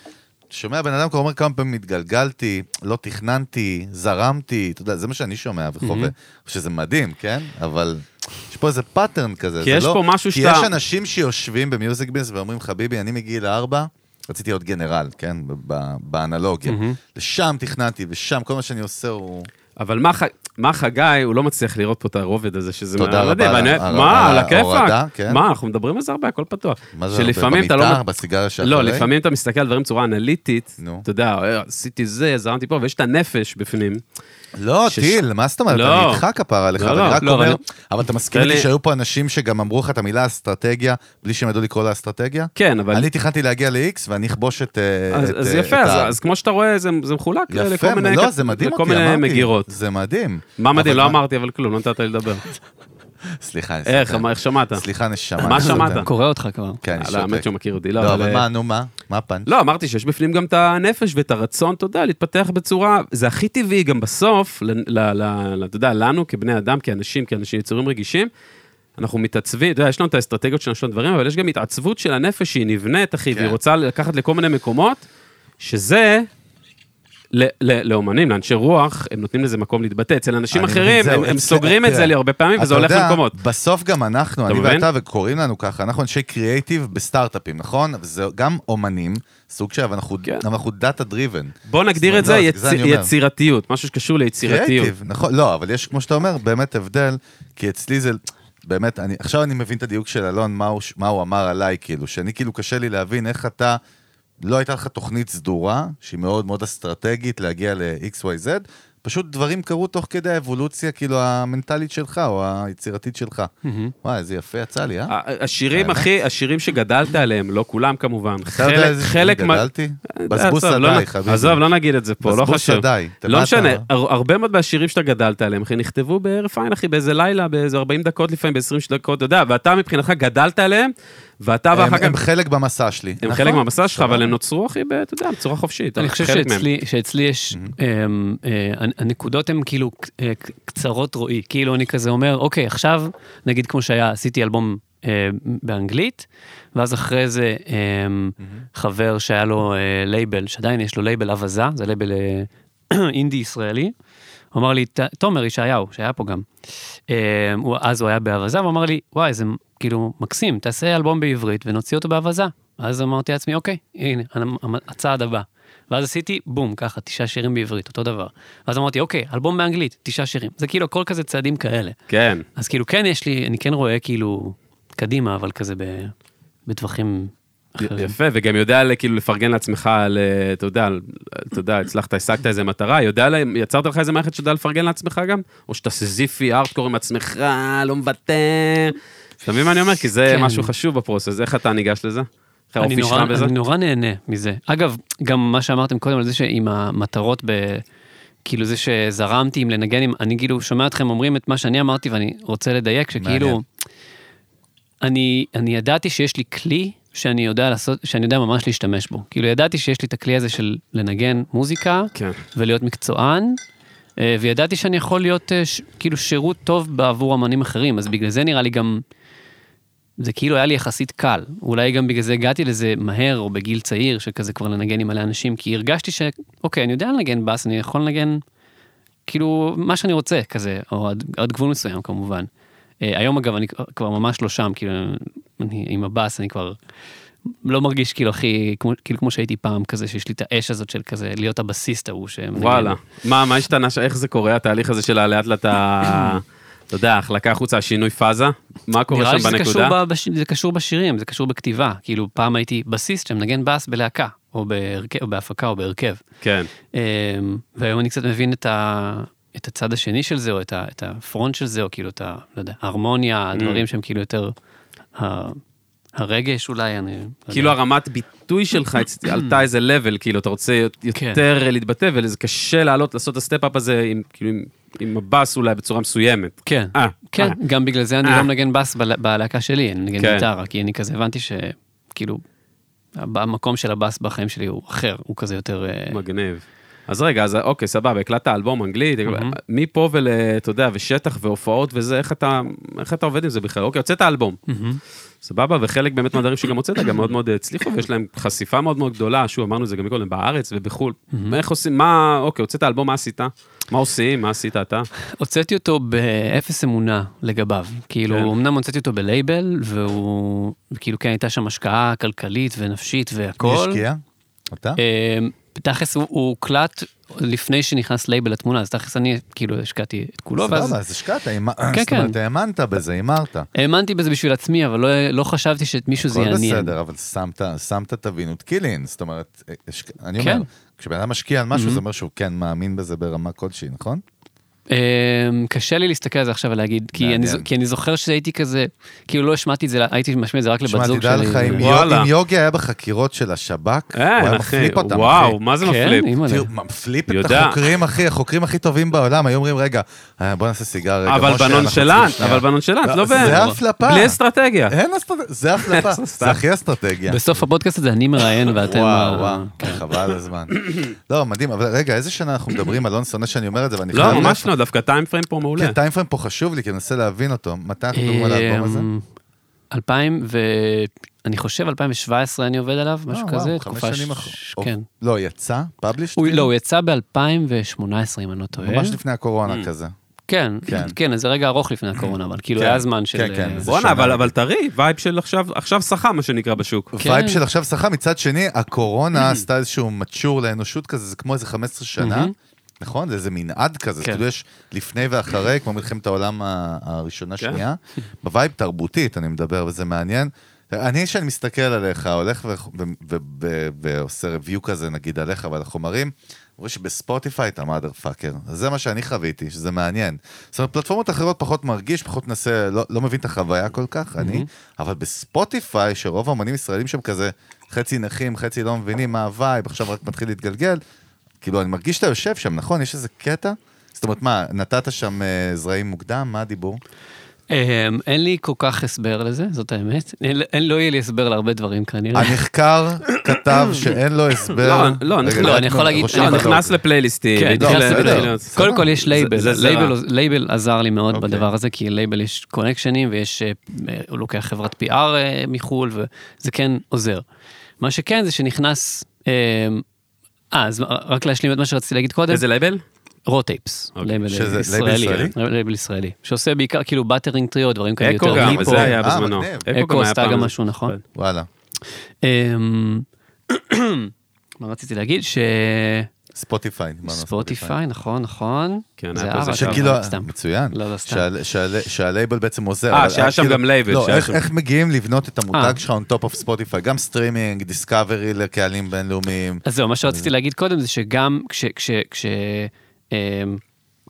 שומע בן אדם כבר אומר כמה פעמים התגלגלתי, לא תכננתי, זרמתי, אתה יודע, זה מה שאני שומע וחווה, שזה מדהים, כן? אבל יש פה איזה pattern כזה. כי יש לא- פה משהו כי שאתה- יש אנשים שיושבים ב music business ואומרים, חביבי, אני מגיל ארבע, רציתי להיות גנרל, כן? ב- ב- באנלוגיה. לשם תכננתי, ושם כל מה שאני עושה הוא... אבל מה מה חגי, הוא לא מצליח לראות פה את הרובד הזה, שזה תודה רבה מה, על הכיפאק? כן. מה, אנחנו מדברים על זה הרבה, הכל פתוח. מה זה, אתה לא... במיטה, בסיגריה שאחרי? לא, לפעמים אתה מסתכל על דברים בצורה אנליטית. אתה יודע, אה, עשיתי זה, זרמתי פה, ויש את הנפש בפנים. לא, שש- טיל, מה זאת אומרת? לא. אני איתך כפרה עליך, לא, אבל לא. אני רק לא, אומר, אבל- אבל אתה מסכים איתי לי- שהיו פה אנשים שגם אמרו לך את המילה אסטרטגיה, בלי שהם ידעו לקרוא לה אסטרטגיה? כן, אבל... אני תכננתי להגיע ל-X ואני אכבוש את... אה, אז את, אז אה, יפה, את אז ה- אז כמו שאתה רואה, זה זה מחולק יפה, לכל מיני... לא, קט- זה מדהים לכל אותי, מיני אמרתי. מגירות. זה מדהים. מה מדהים? אבל לא אמרתי אבל כלום, לא נתת לי לדבר. סליחה, אני איך, איך שמעת? סליחה, נשמה. מה אני שמעת? קורא אותך כבר. כן, אני לא, האמת. שהוא מכיר אותי, לא, לא, אבל אבל... מה, נו, מה? מה הפאנץ'? לא, אמרתי שיש בפנים גם את הנפש ואת הרצון, אתה יודע, להתפתח בצורה, זה הכי טבעי גם בסוף, אתה יודע, לנו כבני אדם, כאנשים, כאנשים יצורים רגישים, אנחנו מתעצבים, אתה יודע, יש לנו את האסטרטגיות שלנו, יש לנו דברים, אבל יש גם התעצבות של הנפש שהיא נבנית, אחי, כן. והיא רוצה לקחת לכל מיני מקומות, שזה... לאומנים, לאנשי רוח, הם נותנים לזה מקום להתבטא. אצל אנשים אחרים, הם, הם סוגרים את תראה, זה לי הרבה פעמים, וזה הולך למקומות. בסוף גם אנחנו, אני? ואתה, וקוראים לנו ככה, אנחנו אנשי קריאייטיב בסטארט-אפים, נכון? זה גם אומנים, סוג של, אנחנו- כן. אנחנו data driven. בוא נגדיר את לא, זה יצ... אומר. יצירתיות, משהו שקשור ליצירתיות. קריאייטיב, נכון, לא, אבל יש, כמו שאתה אומר, באמת הבדל, כי אצלי זה, באמת, אני, עכשיו אני מבין את הדיוק של אלון, מה הוא, מה הוא אמר עליי, כאילו, שאני כאילו קשה לי להבין איך אתה, לא הייתה לך תוכנית סדורה, שהיא מאוד מאוד אסטרטגית להגיע ל-XYZ, פשוט דברים קרו תוך כדי האבולוציה, כאילו, המנטלית שלך, או היצירתית שלך. וואי, איזה יפה יצא לי, אה? השירים? אחי, השירים שגדלת עליהם, לא כולם כמובן. אתה יודע איזה חלק גדלתי? אה, בזבוז עזוב, לא חביבי. עזוב, לא נגיד את זה פה, לא בזבוז חשוב. שדיי. אתה לא משנה, הרבה מאוד מהשירים שאתה גדלת עליהם, אחי, נכתבו בהרף עין, אחי, באיזה לילה, באיזה 40 דקות לפעמים, ב-20 דקות, אתה יודע, ואתה מבחינתך גדלת עליהם, ואתה הם- ואחר הם כך... חלק במסע שלי. הם נכון? חלק מהמסע שלך, אבל סבבה. הם נוצרו, אחי, אתה יודע, בצורה חופשית. אני חושב. שאצלי, יש, אמ, אה, הנקודות הן כאילו אה, קצרות רואי, כאילו אני כזה אומר, אוקיי, עכשיו, נגיד כמו שהיה, עשיתי אלבום אה, באנגלית, ואז אחרי זה אמ, חבר שהיה לו לייבל, שעדיין יש לו לייבל אבזה, זה לייבל אינדי ישראלי, הוא אמר לי, "ת- תומר ישעיהו, שהיה פה גם, אז הוא היה באבזה, הוא אמר לי, וואי, זה כאילו מקסים, תעשה אלבום בעברית ונוציא אותו באבזה. אז אמרתי לעצמי, אוקיי, הנה, הצעד הבא. ואז עשיתי בום, ככה, תשעה שירים בעברית, אותו דבר. ואז אמרתי, אוקיי, אלבום באנגלית, תשעה שירים. זה כאילו הכל כזה צעדים כאלה. כן. אז כאילו כן יש לי, אני כן רואה כאילו קדימה, אבל כזה ב, בטווחים אחרים. יפה, וגם יודע כאילו לפרגן לעצמך על, אתה יודע, אתה יודע, הצלחת, השגת איזה מטרה, יודע, יצרת לך איזה מערכת שיודע לפרגן לעצמך גם? או שאתה סזיפי, ארטקור עם עצמך, לא מוותר. אתה מבין מה אני אומר? כי זה כן. משהו חשוב בפרוסס, איך אתה ניגש לזה? איך אני נורא? אני נורא נהנה מזה. אגב, גם מה שאמרתם קודם על זה שעם המטרות ב... כאילו זה שזרמתי עם לנגן עם, אני כאילו שומע אתכם אומרים את מה שאני אמרתי ואני רוצה לדייק, שכאילו. אני, אני ידעתי שיש לי כלי שאני יודע לעשות, שאני יודע ממש להשתמש בו. כאילו ידעתי שיש לי את הכלי הזה של לנגן מוזיקה, כן. ולהיות מקצוען, אה, וידעתי שאני יכול להיות אה, כאילו שירות טוב בעבור אמנים אחרים, אז בגלל זה נראה לי גם זה כאילו היה לי יחסית קל. אולי גם בגלל זה הגעתי לזה מהר, או בגיל צעיר, שכזה כבר לנגן עם מלא אנשים, כי הרגשתי ש... אוקיי, אני יודע לנגן בס, אני יכול לנגן, כאילו, מה שאני רוצה, כזה, או עד, עד גבול מסוים כמובן. אה, היום אגב, אני כבר ממש לא שם, כאילו, אני, עם הבאס אני כבר לא מרגיש כאילו הכי, כמו, כאילו כמו שהייתי פעם, כזה, שיש לי את האש הזאת של כזה, להיות הבסיסט ההוא. וואלה. מה, מה השתנה, איך זה קורה, התהליך הזה של לאט לאט אתה, יודע, החלקה החוצה, השינוי פאזה? מה קורה נראה לי שם שזה בנקודה? ב, בש, זה קשור בשירים, זה קשור בכתיבה. כאילו, פעם הייתי בסיסט שמנגן בס בלהקה, או, בהרכב, או בהפקה, או בהרכב. כן, אמ, והיום אני קצת מבין את, ה, את הצד השני של זה, או את, ה, את הפרונט של זה, או כאילו את ה... לא יודע, ההרמוניה, הדברים שהם כאילו יותר... ה, הרגש אולי, אני... לא כאילו יודע. הרמת ביטוי שלך עלתה איזה level, כאילו, אתה רוצה כן. יותר להתבטא, וזה קשה לעלות, לעשות את ה step-up הזה עם, כאילו, עם- עם הבאס אולי בצורה מסוימת. כן, אה, כן, אה. גם בגלל זה אני אה. לא מנגן בל- בלהקה שלי, אני מנגן כן. גיטרה, כי אני כזה הבנתי שכאילו, המקום של הבס בחיים שלי הוא אחר, הוא כזה יותר... מגניב. אז רגע, אז אוקיי, סבבה, הקלטת אלבום אנגלית, מפה ול... אתה יודע, ושטח והופעות וזה, איך אתה, איך אתה עובד עם זה בכלל? אוקיי, הוצאת אלבום. סבבה, וחלק באמת מהדברים שגם הוצאת גם מאוד מאוד הצליחו, ויש להם חשיפה מאוד מאוד גדולה, שוב, אמרנו את זה גם מקודם, בארץ ובחו"ל. איך עושים, מה, אוקיי, הוצאת אלבום, מה עשית? מה עושים? מה עשית אתה? הוצאתי אותו באפס אמונה לגביו. כאילו, כן. אמנם הוצאתי אותו בלייבל, והוא, כאילו, כן, הייתה שם השקעה כלכלית ונפשית מי והכל. השקיע? אתה? אה, תכלס הוא- הוא הוקלט לפני שנכנס לייבל לתמונה, אז תכלס אני כאילו השקעתי את כולו, ואז סבבה, אז השקעת, האמ- כן, זאת אומרת, כן. האמנת בזה, הימרת. האמנתי בזה בשביל עצמי, אבל לא, לא חשבתי שמישהו זה הכל יעניין. בסדר, אבל שמת, שמת תבינות קילין, זאת אומרת, יש- אני כן. אומר, כשבן אדם משקיע על משהו, זה אומר שהוא כן מאמין בזה ברמה כלשהי, נכון? אמ, קשה לי להסתכל על זה עכשיו ולהגיד, כי אני, כי אני זוכר שהייתי כזה, כאילו לא השמעתי את זה, הייתי משמיע את זה רק לבת שמע, זוג תדע שלי. לך, אם ו- יו- וואלה. אם יוגי היה בחקירות של השב"כ, הוא היה מפליפ אותם, וואו, אחי. מה זה כן, מפליפ? מפליפ את. החוקרים, אחי, החוקרים הכי טובים בעולם, היו אומרים, רגע, אה, בוא נעשה סיגר. אבל בנונשלנט, צריכים שנייה." אבל בנונשלנט, לא ב... זה הפלפה. בלי אסטרטגיה. אין אסטרטגיה, זה הפלפה, זה הכי אסטרטגיה. בסוף הפודקאסט הזה אני מראיין ואתם... וואו, וואו, כן. חבל הזמן. לא, מדהים, אבל רגע, איזה שנה אנחנו מדברים? אלון שונא שאני אומר את זה, ואני לא, חייב... ממש לא, דווקא טיים פריים פה מעולה. כן, טיים פריים פה חשוב לי, כי אני מנסה להבין אותו. מתי אנחנו מדברים על האלבום הזה? אמ, 2000 ו... אני חושב 2017 אני עובד עליו, משהו אה, כזה, תקופה שנים ש- אחר- כן. לא, יצא? publish? הוא- לא, הוא יצא ב-2018 אם אני לא טועה. ממש לפני הקורונה כזה. כן, כן. כן, זה רגע ארוך לפני הקורונה, אבל כאילו כן, היה זמן של... כן, כן, בואנה, אבל טרי, vibe של עכשיו, עכשיו שחה, מה שנקרא בשוק. כן. וייב של עכשיו שחה, מצד שני, הקורונה עשתה איזשהו mature לאנושות כזה, זה כמו איזה 15 שנה, מהמם. נכון? זה איזה מנעד כזה, כן. כאילו יש לפני ואחרי, כמו מלחמת העולם ה- הראשונה, כן. ב vibe תרבותית, אני מדבר, וזה מעניין. אני, כשאני מסתכל עליך, הולך ועושה review כזה, נגיד, עליך ועל החומרים, רואה שבספוטיפיי אתה motherfucker. זה מה שאני חוויתי, שזה מעניין. זאת אומרת, פלטפורמות אחרות פחות מרגיש, פחות מנסה, לא, לא מבין את החוויה כל כך, אני, אבל בספוטיפיי, שרוב האמנים ישראלים שם כזה, חצי נכים, חצי לא מבינים מה ה vibe, עכשיו רק מתחיל להתגלגל, כאילו, אני מרגיש שאתה יושב שם, נכון? יש איזה קטע? זאת אומרת, מה, נתת שם אה, זרעים מוקדם? מה הדיבור? אמ, אין לי כל כך הסבר לזה, זאת האמת. אין- אין- לא יהיה לי הסבר להרבה דברים כנראה. הנחקר כתב שאין לו הסבר. לא, לא, נכנס- לא, אני יכול להגיד- אני לא, נכנס. לפלייליסטים. כן, נכנס ל- לפלייליסטים. להיות- קודם כל יש לייבל, זה- זה לייבל, עזר לי מאוד אוקיי. בדבר הזה, כי לייבל יש קונקשנים ויש, אה, הוא לוקח חברת PR אה, מחו"ל, וזה כן עוזר. מה שכן זה שנכנס, אה, אה, אז רק להשלים את מה שרציתי להגיד קודם, איזה לייבל? Raw Tapes. לייבל שזה לייבל ישראלי? אה, לייבל ישראלי, שעושה בעיקר כאילו Buttering Trio, דברים כאלה אקו יותר גם, היפו. וזה היה אה, בזמנו. אקו היה עשתה גם משהו, נכון? וואלה. אמ, מה רציתי להגיד? ש... ספוטיפיי. ספוטיפיי, נכון, נכון. כן, זה אבל שכאילו, סתם. מצוין. לא, לא, סתם. שה- שה- שהלייבל בעצם עוזר. אה, שהיה שם כאילו- גם לייבל, לא, איך- מגיעים לבנות את המותג אה. שלך on top of ספוטיפיי? גם סטרימינג, discovery לקהלים בינלאומיים. אז זהו, מה שרציתי להגיד קודם זה שגם כש... כש, כש אמ,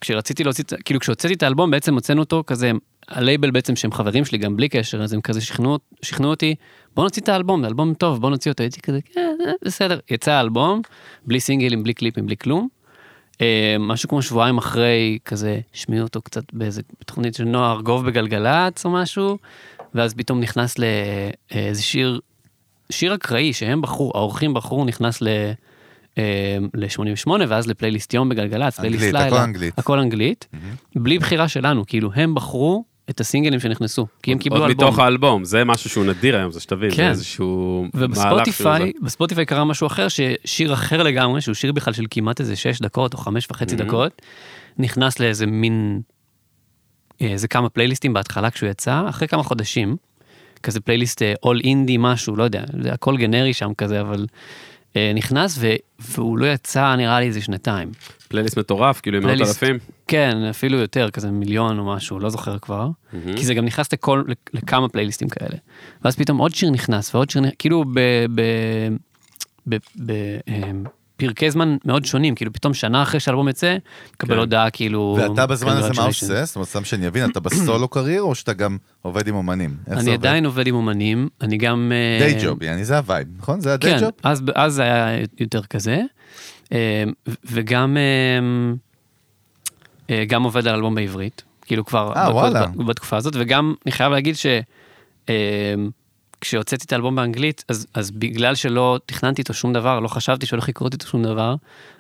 כשרציתי להוציא, כאילו כשהוצאתי את האלבום בעצם הוצאנו אותו כזה, הלייבל בעצם שהם חברים שלי גם בלי קשר, אז הם כזה שכנעו, שכנעו אותי, בוא נוציא את האלבום, זה אלבום טוב, בוא נוציא אותו, הייתי כזה, כן, אה, בסדר, יצא האלבום, בלי סינגלים, בלי קליפים, בלי כלום. אה, משהו כמו שבועיים אחרי, כזה, השמיעו אותו קצת באיזה תוכנית של נוער, גוב בגלגלצ או משהו, ואז פתאום נכנס לאיזה שיר, שיר אקראי שהם בחרו, האורחים בחרו, נכנס ל... ל-88 ואז לפלייליסט יום בגלגלצ, פלייליסט לילה, הכל אנגלית. הכל אנגלית, בלי בחירה שלנו, כאילו הם בחרו את הסינגלים שנכנסו, כי הם קיבלו עוד אלבום. מתוך האלבום, זה משהו שהוא נדיר היום, זה שתבין, זה כן. איזשהו מהלך שהוא זה. ובספוטיפיי, בספוטיפיי קרה משהו אחר, ששיר אחר לגמרי, שהוא שיר בכלל של כמעט איזה שש דקות או חמש וחצי Mhm. דקות, נכנס לאיזה מין, אה, איזה כמה פלייליסטים בהתחלה כשהוא יצא, אחרי כמה חודשים, כזה פלייליסט אול אינדי משהו, לא יודע, זה הכל גנרי שם כזה, אבל אה, נכנס ו, והוא לא יצא נראה לי איזה שנתיים. פלייליסט מטורף, כאילו עם מאות. אלפים. כן, אפילו יותר, כזה מיליון או משהו, לא זוכר כבר. מהמם. כי זה גם נכנס לכל, לכמה פלייליסטים כאלה. ואז פתאום עוד שיר נכנס ועוד שיר, כאילו ב... ב... ב... ב... פרקי זמן מאוד שונים, כאילו פתאום שנה אחרי שהאלבום יצא, מקבל כן. הודעה כאילו... ואתה בזמן הזה מה. עושה? זאת אומרת, סתם שאני אבין, אתה בסולו career או שאתה גם עובד עם אומנים? אני עובד? עדיין עובד עם אומנים, אני גם... אה, day job, יעני זה ה vibe, נכון? זה ה day כן, job? אז, אז זה היה יותר כזה. ו- וגם אה, גם עובד על אלבום בעברית, כאילו כבר אה. בת- בתקופה הזאת, וגם אני חייב להגיד ש... כשהוצאתי את האלבום באנגלית, אז, אז בגלל שלא תכננתי איתו שום דבר, לא חשבתי שהולך לקרות איתו שום דבר,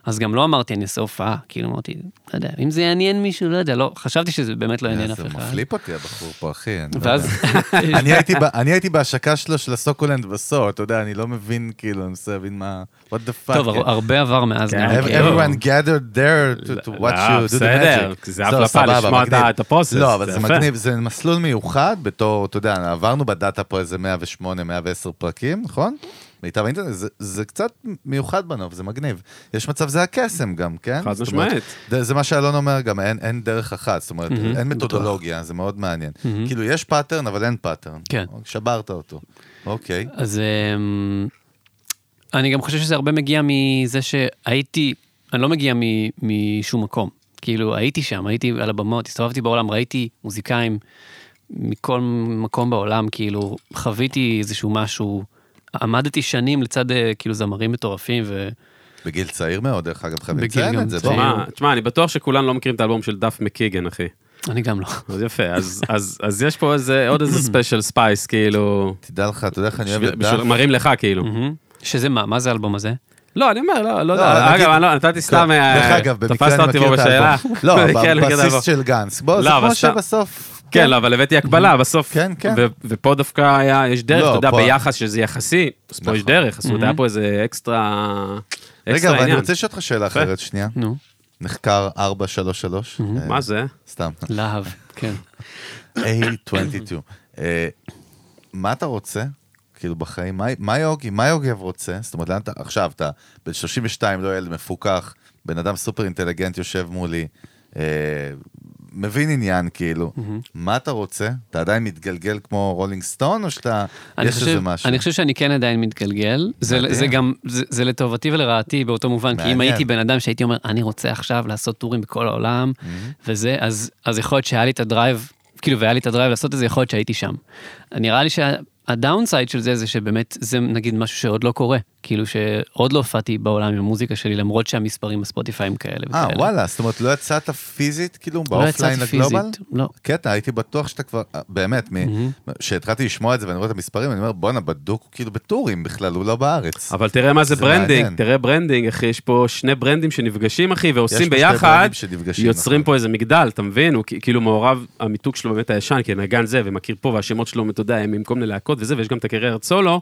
אז גם לא אמרתי אני אעשה הופעה, כאילו אמרתי, לא יודע, אם זה יעניין מישהו, לא יודע, לא, חשבתי שזה באמת לא יעניין אף זה אחד. מפליפ אותי הבחור פה, אחי. אני לא ואז, יודע. אני הייתי ב- אני הייי בהשקה שלו של הסוקולנד בסו, אתה יודע, אני לא מבין, כאילו, אני מנסה להבין מה... what the fuck. טוב, הר- הרבה עבר מאז. כן, כאילו. everyone gathered there to, to watch לא, you do the בסדר, magic. זה זהו, הפלפה לשמוע את הפרוסס, לא, אבל זה זה. מגניב, זה מסלול מיוחד בתור, אתה יודע, עברנו בדאטה פה איזה 108, 110 פרקים, נכון? מיטב האינטרנט, זה, זה קצת מיוחד בנוף, זה מגניב. יש מצב זה הקסם גם, כן? חד משמעית. זה, זה מה שאלון אומר גם, אין, אין דרך אחת, זאת אומרת, מהמם, אין מתודולוגיה, זה מאוד מעניין. מהמם. כאילו, יש pattern, אבל אין pattern. כן. שברת אותו. אוקיי. אז אמ, אני גם חושב שזה הרבה מגיע מזה שהייתי, אני לא מגיע מ- משום מקום. כאילו, הייתי שם, הייתי על הבמות, הסתובבתי בעולם, ראיתי מוזיקאים מכל מקום בעולם, כאילו, חוויתי איזשהו משהו, עמדתי שנים לצד אה, כאילו זמרים מטורפים, ו... בגיל צעיר מאוד, דרך אגב, חייבים לציין את זה. תשמע, תשמע, אני בטוח שכולנו לא מכירים את האלבום של דף מקיגן, אחי. אני גם לא. אז יפה, אז- אז אז יש פה איזה, עוד איזה ספיישל ספייס, כאילו, תדע לך, אתה יודע איך אני אוהב את דף? מראים לך, כאילו. שזה מה, מה זה האלבום הזה? לא, אני אומר, לא, לא לא, יודע, אגב, אני לא- נתתי סתם, אה, דרך אגב, במקרה תפסת אני אותי מכיר פה את בשאלה. האלבום. לא, כן. בבסיס של גנץ. בוא, זה לא, כמו שבסוף... כן, לא, אבל הבאתי הקבלה בסוף. כן, כן. ו- ופה דווקא היה, יש דרך, לא, אתה יודע, פה- ביחס שזה יחסי, אז פה יש נכון. דרך, אומרת, היה פה איזה אקסטרה, רגע, אבל אני. רוצה לשאול אותך שאלה אחרת שנייה. נו, נחקר 433. אה, מה זה? סתם. להב, כן. A22. אה, מה אתה רוצה? כאילו בחיים, מה- מה יוגי, מה יוגב רוצה? זאת אומרת, לאן אתה, עכשיו אתה בן 32, לא ילד מפוקח, בן אדם סופר אינטליגנט יושב מולי, אה, מבין עניין כאילו, מה אתה רוצה? אתה עדיין מתגלגל כמו רולינג סטון, או שאתה, יש חושב, איזה משהו? אני חושב שאני כן עדיין מתגלגל. זה. זה גם, זה, זה לטובתי ולרעתי באותו מובן, כי אם מעניין. הייתי בן אדם שהייתי אומר, אני רוצה עכשיו לעשות טורים בכל העולם, וזה, אז, אז יכול להיות שהיה לי את ה drive, כאילו, והיה לי את ה drive לעשות את זה, יכול להיות שהייתי שם. נראה לי שה downside של זה, זה שבאמת, זה נגיד משהו שעוד לא קורה. כאילו שעוד לא הופעתי בעולם עם המוזיקה שלי, למרות שהמספרים בספוטיפיי הם כאלה אה, וכאלה. וואלה, זאת אומרת, לא יצאת פיזית, כאילו, לא ב offline יצאתי ל global? פיזית, לא. קטע, הייתי בטוח שאתה כבר, אה, באמת, כשהתחלתי לשמוע את זה ואני רואה את המספרים, אני אומר, בואנה, בדוק הוא כאילו בטורים בכלל, הוא לא בארץ. אבל תראה מה זה זה branding, מעניין. תראה branding, אחי, יש פה שני ברנדים שנפגשים, אחי, ועושים ביחד, יוצרים נכון. פה איזה מגדל, אתה מבין? הוא כאילו מעורב, המיתוג שלו באמת הישן, כי נגן זה, ומכיר פה, והשמות שלו, אתה יודע, הם עם כל מיני להקות וזה, ויש גם את הקריירת סולו,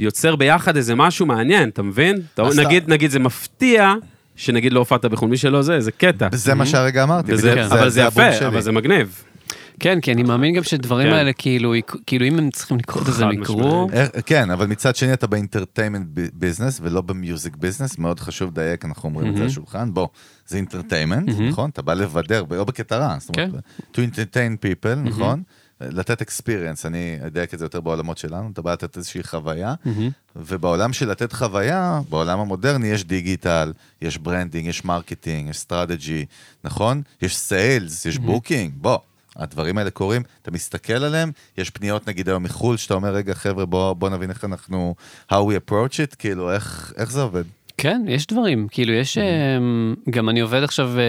יוצר ביחד איזה משהו מעניין, אתה מבין? אתה- נגיד, נגיד, זה מפתיע, שנגיד לא הופעת בחו"ל, מי שלא זה, זה קטע. זה מה שהרגע אמרתי, וזה- בדיוק, אבל זה הבום יפה, שלי. אבל זה מגניב. כן, כי אני מאמין גם שדברים כן. האלה, כאילו, כאילו, אם הם צריכים לקרות, אז הם יקרו. אה, כן, אבל מצד שני אתה ב entertainment business ולא ב music business, מאוד חשוב לדייק, אנחנו אומרים את זה על מהמם. השולחן, בוא, זה entertainment, מהמם. נכון? אתה בא לבדר, לא בקטע רע, זאת אומרת, to entertain people, נכון? לתת experience, אני אדייק את זה יותר בעולמות שלנו, אתה בא לתת איזושהי חוויה, מהמם. ובעולם של לתת חוויה, בעולם המודרני יש דיגיטל, יש branding, יש marketing, יש strategy, נכון? יש sales, יש booking, בוא. הדברים האלה קורים, אתה מסתכל עליהם, יש פניות נגיד היום מחו"ל, שאתה אומר, רגע חבר'ה, בוא, בוא נבין איך אנחנו, how we approach it, כאילו, איך, איך זה עובד? כן, יש דברים, כאילו יש, אמ, גם אני עובד עכשיו אה,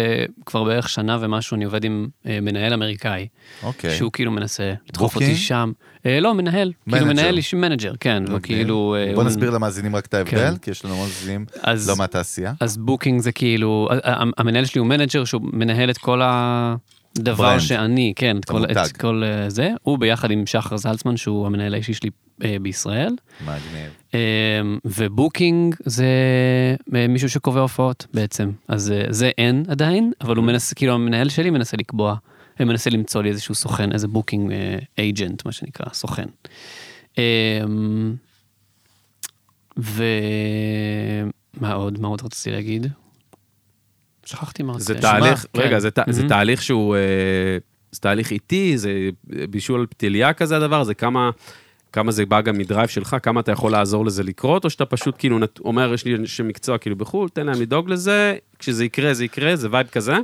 כבר בערך שנה ומשהו, אני עובד עם אה, מנהל אמריקאי, אוקיי. שהוא כאילו מנסה לדחוף? אותי שם. אה, לא, מנהל, כאילו. מנהל אישי manager, כן. וכאילו... אה, בוא הוא- נסביר למאזינים רק את ההבדל, כן. כי יש לנו מאזינים אז- לא מהתעשייה. אז booking זה כאילו, המנהל שלי הוא manager שהוא מנהל את כל ה... דבר brand. שאני, כן, את כל. את כל אה, זה, הוא ביחד עם שחר זלצמן, שהוא המנהל האישי שלי אה, בישראל. מגניב. אה, ו booking זה אה, מישהו שקובע הופעות בעצם. אז זה אין עדיין, אבל הוא מנסה, כאילו המנהל שלי מנסה לקבוע, מנסה למצוא לי איזשהו סוכן, איזה booking agent, מה שנקרא, סוכן. אה, ומה עוד? מה עוד רציתי להגיד? שכחתי מה זה תהליך, כן. רגע, זה ת- זה מהמם. תהליך שהוא, אה, זה תהליך איטי, זה בישול פתיליה כזה הדבר, זה כמה, כמה זה בא גם מ drive שלך, כמה אתה יכול לעזור לזה לקרות, או שאתה פשוט כאילו נת- אומר, יש לי אנשי מקצוע כאילו בחו"ל, תן להם לדאוג לזה, כשזה יקרה, זה יקרה, זה vibe כזה.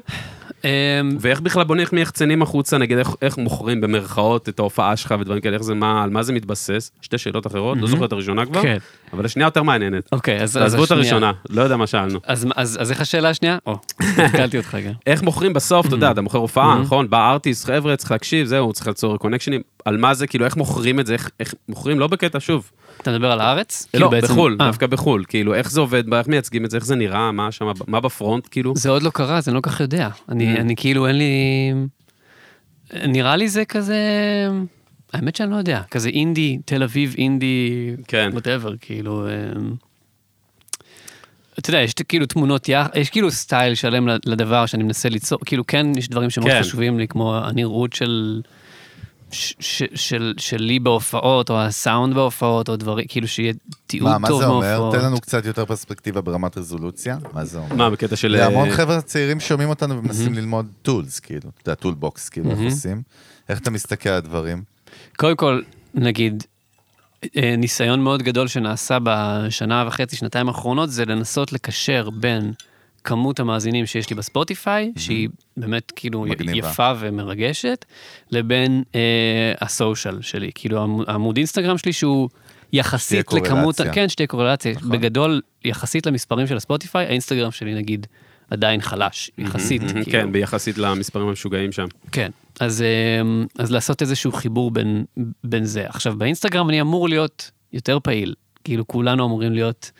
אמ, ואיך בכלל בונים מיחצנים החוצה, נגיד איך, איך מוכרים במרכאות את ההופעה שלך ודברים כאלה, איך זה, מה, על מה זה מתבסס? שתי שאלות אחרות, לא זוכר את הראשונה כבר, כן. אבל השנייה יותר מעניינת. אוקיי, אז... אז תעזבו את השנייה. הראשונה, לא יודע מה שאלנו. אז, אז, אז איך השאלה השנייה? או, התקלתי אותך גם. איך מוכרים בסוף, אתה יודע, אתה מוכר הופעה, נכון? בא ארטיסט, חבר'ה, צריך להקשיב, זהו, צריך ליצור קונקשנים. על מה זה, כאילו, איך מוכרים את זה, איך- איך מוכרים, לא בקטע, שוב. אתה מדבר על הארץ? לא, כאילו בעצם- בחו"ל, אה, דווקא בחו"ל. כאילו, איך זה עובד, איך מייצגים את זה, איך זה נראה, מה שם, מה בפרונט, כאילו. זה עוד לא קרה, אז אני לא כל כך יודע. אני, Mm. אני כאילו, אין לי... נראה לי זה כזה... האמת שאני לא יודע. כזה אינדי, תל אביב, אינדי, כן. whatever, כאילו... אמ, אתה יודע, יש כאילו תמונות, יח- יש כאילו style שלם לדבר שאני מנסה ליצור, כאילו כן, יש דברים שמאוד כן. חשובים לי, כמו הנראות של... ש- ש- של, שלי בהופעות, או הסאונד בהופעות, או דברים, כאילו שיהיה תיעוד מה, מה טוב זה אומר? מההופעות. תן לנו קצת יותר פרספקטיבה ברמת רזולוציה. מה זה אומר? מה, בקטע של... להמון אה, חבר'ה צעירים שומעים אותנו ומנסים ללמוד tools, כאילו. אתה יודע, tool box, כאילו, איך עושים. איך אתה מסתכל על הדברים? קודם כל, נגיד, אה, ניסיון מאוד גדול שנעשה בשנה וחצי, שנתיים האחרונות, זה לנסות לקשר בין כמות המאזינים שיש לי בספוטיפיי, שהיא באמת כאילו מגניבה. יפה ומרגשת, לבין אה, הסושיאל שלי. כאילו עמוד- עמוד אינסטגרם שלי שהוא יחסית לכמות. כן, שתהיה קורלציה. נכון. בגדול, יחסית למספרים של הספוטיפיי, האינסטגרם שלי נגיד עדיין חלש, יחסית. כאילו. כן, ביחסית למספרים המשוגעים שם. כן, אז, אמ, אז לעשות איזשהו חיבור בין, בין זה. עכשיו, באינסטגרם אני אמור להיות יותר פעיל, כאילו כולנו אמורים להיות,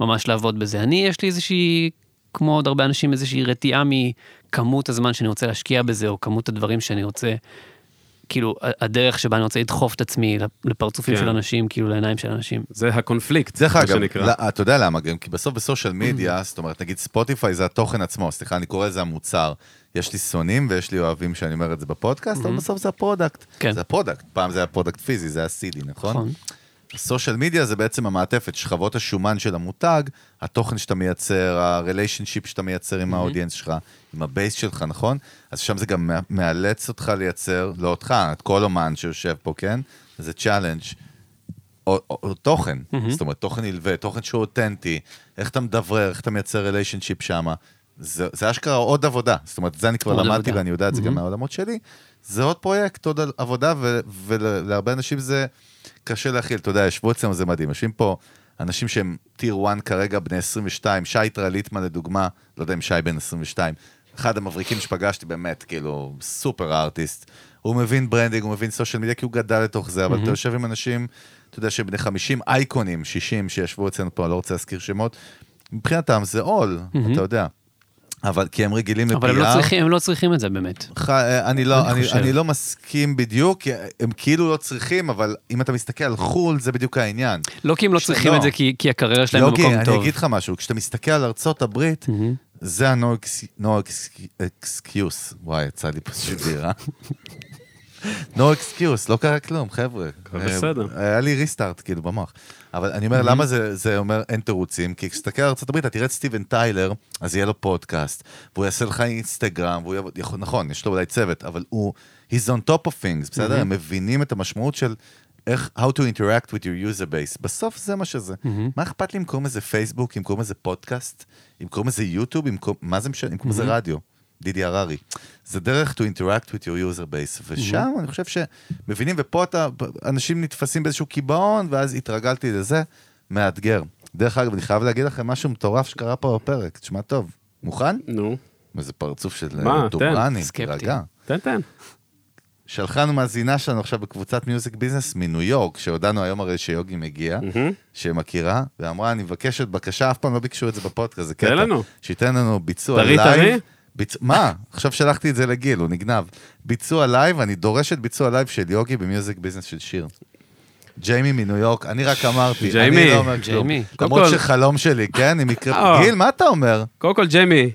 ממש לעבוד בזה. אני, יש לי איזושהי, כמו עוד הרבה אנשים, איזושהי רתיעה מכמות הזמן שאני רוצה להשקיע בזה, או כמות הדברים שאני רוצה, כאילו, הדרך שבה אני רוצה לדחוף את עצמי לפרצופים כן. של אנשים, כאילו לעיניים של אנשים. זה הקונפליקט, דרך מה אגב, שנקרא. לא, אתה יודע למה גם? כי בסוף בסושיאל מדיה, זאת אומרת, נגיד ספוטיפיי זה התוכן עצמו, סליחה, אני קורא לזה המוצר. יש לי שונאים ויש לי אוהבים שאני אומר את זה בפודקאסט, אבל בסוף זה ה product. כן. זה ה product. פעם זה היה product פיזי, זה היה CD, נכון? נכון. social media זה בעצם המעטפת, שכבות השומן של המותג, התוכן שאתה מייצר, ה relationship שאתה מייצר עם ה audience שלך, עם ה base שלך, נכון? אז שם זה גם מא- מאלץ אותך לייצר, לא אותך, את כל אומן שיושב פה, כן? זה challenge. או, או, או תוכן, זאת אומרת, תוכן נלווה, תוכן שהוא אותנטי, איך אתה מדברר, איך אתה מייצר relationship שם. זה, זה אשכרה עוד עבודה, זאת אומרת, זה אני כבר למדתי עבודה. ואני יודע את זה גם מהעולמות שלי. זה עוד פרויקט, עוד עבודה, ו- ולהרבה אנשים זה קשה להכיל. אתה יודע, ישבו אצלנו, זה מדהים. יושבים פה אנשים שהם tier 1 כרגע, בני 22, שי טרליטמן לדוגמה, לא יודע אם שי בן 22, אחד המבריקים שפגשתי באמת, כאילו, super artist. הוא מבין branding, הוא מבין social media, כי הוא גדל לתוך זה, אבל אתה יושב עם אנשים, אתה יודע, שהם בני 50, אייקונים, 60, שישבו אצלנו פה, אני לא רוצה להזכיר שמות, מבחינתם זה עול, אתה יודע. אבל כי הם רגילים ל-PR. אבל הם לא, צריכים, הם לא צריכים את זה באמת. ח- אני לא, אני אני. אני לא מסכים בדיוק, הם כאילו לא צריכים, אבל אם אתה מסתכל על חול, זה בדיוק העניין. לא כי הם לא צריכים לא. את זה, כי, כי הקריירה שלהם יוגי, במקום אני טוב. אגיד לך משהו, כשאתה מסתכל על ארצות הברית, זה ה-no ex- no ex- excuse. וואי, יצא לי פשוט בירה. No excuse, לא קרה כלום, חבר'ה. הכל אה, בסדר. היה לי ריסטארט כאילו במוח. אבל אני אומר, למה זה, זה אומר אין תירוצים? כי כשתסתכל על הברית, אתה תראה את סטיבן טיילר, אז יהיה לו פודקאסט, והוא יעשה לך אינסטגרם, והוא יעבוד, נכון, יש לו אולי צוות, אבל הוא, he's on top of things, בסדר? הם מבינים את המשמעות של איך, how to interact with your user base. בסוף זה מה שזה. מה אכפת לי אם קוראים לזה פייסבוק, אם קוראים לזה פודקאסט, אם קוראים לזה יוטיוב, אם קוראים, מה זה משנה, אם קוראים לזה רדיו. דידי הררי. זה דרך to interact with your user base, ושם אני חושב שמבינים, ופה אתה, אנשים נתפסים באיזשהו קיבעון, ואז התרגלתי לזה, מאתגר. דרך אגב, אני חייב להגיד לכם משהו מטורף שקרה פה בפרק, תשמע טוב. מוכן? נו, איזה פרצוף של מה, אה, תן, דוברני. תירגע. תן, תן. שלחה לנו מאזינה שלנו עכשיו בקבוצת Music Business מניו יורק, שהודענו היום הרי שיוגי מגיע, מהמם. שמכירה, ואמרה, אני מבקשת בקשה, אף פעם לא ביקשו את זה בפודקאסט, זה קטע. תן לנו. שייתן לנו ביצוע לייב, טרי? ביצ... מה? עכשיו שלחתי את זה לגיל, הוא נגנב. ביצוע לייב, אני דורש את ביצוע לייב של יוגי ב Music Business של שיר. ג'יימי מניו יורק, אני רק אמרתי, ג'יימי, אני לא אומר כלום. ג'יימי. למרות שחלום שלי, כן? אם יקרה... אה. גיל, מה אתה אומר? קודם כל, ג'יימי,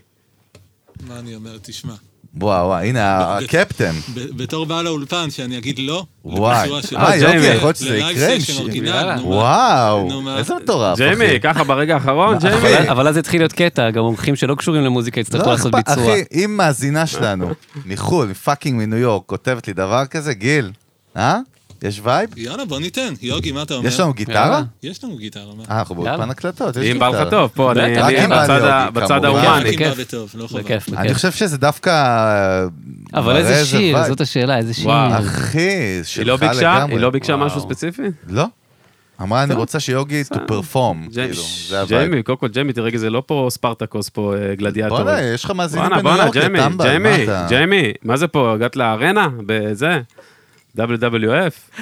מה אני אומר? תשמע, וואו, וואו, הנה הקפטן. בתור בעל האולפן, שאני אגיד לא, וואי. אה, ג'יימי. יוגי, יכול להיות שזה יקרה. וואו? איזה מטורף, ג'יימי. ככה ברגע האחרון. ג'יימי. אבל- אז התחיל להיות קטע, גם מומחים שלא קשורים למוזיקה יצטרכו לא לעשות ביצוע. אחי, אם מאזינה שלנו, מחו"ל, פאקינג מניו יורק, כותבת לי דבר כזה, גיל, אה? יש וייב? יאללה, בוא ניתן. יוגי, מה אתה אומר? יש לנו גיטרה? יש לנו גיטרה? אה, אנחנו באולפן. הקלטות, יש אם בא גיטרה. לך טוב, פה, אני בצד ה- אותי, בצד כמובן. ההומני. אם בא בכיף. לא אני. חושב שזה דווקא... אבל איזה שיר. זאת השאלה, איזה שיר. וואו. אחי, שלך לא? לגמרי. היא לא ביקשה. משהו ספציפי? לא. אמרה, אני טוב. רוצה שיוגי to perform, כאילו, זה ה vibe. ג'יימי, קודם כל ג'יימי, תראה, זה לא פה ספרטקוס פה אה, גלדיאטורים. בואנה, יש לך מאזינים בניו בואנה, יורק, ג'יימי, ג'יימי? ג'יימי, מה זה פה, הגעת לארנה? בזה? WWF?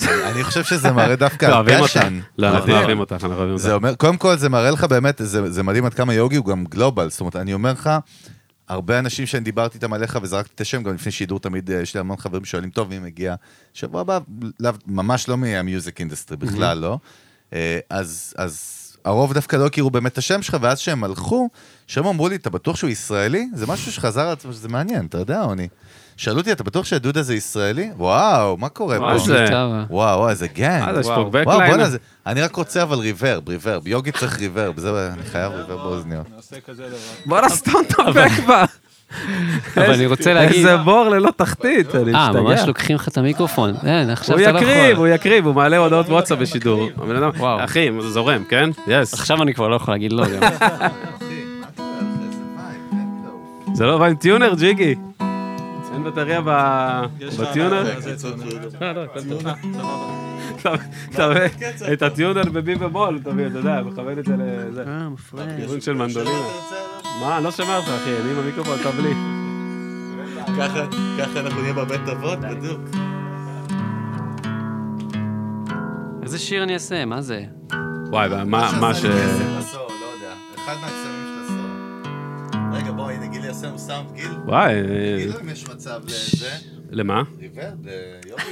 אני חושב שזה מראה דווקא לא, על אותך. passion. לא, אנחנו. אוהבים אותך, אנחנו אוהבים זה אותך. אומר, קודם כל זה מראה לך באמת, זה, מדהים עד כמה יוגי הוא גם global, זאת אומרת, אני אומר לך, הרבה אנשים שאני דיברתי איתם עליך וזרקתי את השם, גם לפני שידור תמיד, אה, יש לי המון חברים שואלים, טוב, מי מגיע? שבוע הבא, ממש לא מה music industry, בכלל לא. אה, אז, אז הרוב דווקא לא הכירו באמת את השם שלך, ואז שהם הלכו, שהם אמרו לי, אתה בטוח שהוא ישראלי? זה משהו שחזר על עצמו, שזה מעניין, אתה יודע, עוני. שאלו אותי, אתה בטוח שהדוד הזה ישראלי? וואו, מה קורה מה פה? זה? גיטרה. וואו, וואו, איזה gang. אה, יש פה וואו. backline. וואו, בוא'נה, זה- אני רק רוצה אבל reverb, reverb. יוגי צריך reverb, זהו, אני חייב reverb באוזניות. בואנה, סתם תדבק בה. אבל אני רוצה להגיד... איזה בור ללא תחתית, אני אה, ממש משתגע. לוקחים לך את המיקרופון. אין, עכשיו הוא אתה לא יקריב, יכול. הוא יקריב, הוא מעלה הודעות וואטסאפ בשידור. הבן אדם- וואו. אחי, זה זורם, כן? יס. עכשיו אני כבר לא יכול להגיד לא. זה לא בא עם טיונר, ג'יגי. אין בטריה בטיונר? לא, לא? את הטיונר בבי ובול, אתה יודע, מכוון את זה לזה. אה, מפריע. כיוון של מנדולינה. מה, אני לא שומע אותך, אחי, אני עם המיקרופון, אתה בלי. ככה אנחנו נהיה בבית אבות, בדיוק. איזה שיר אני אעשה? מה זה? וואי, מה מה ש... לא. אחד יעשה לנו סאונד, גיל. וואי, אה, גיל, אם יש מצב לזה. למה? ריברב, ליוגי.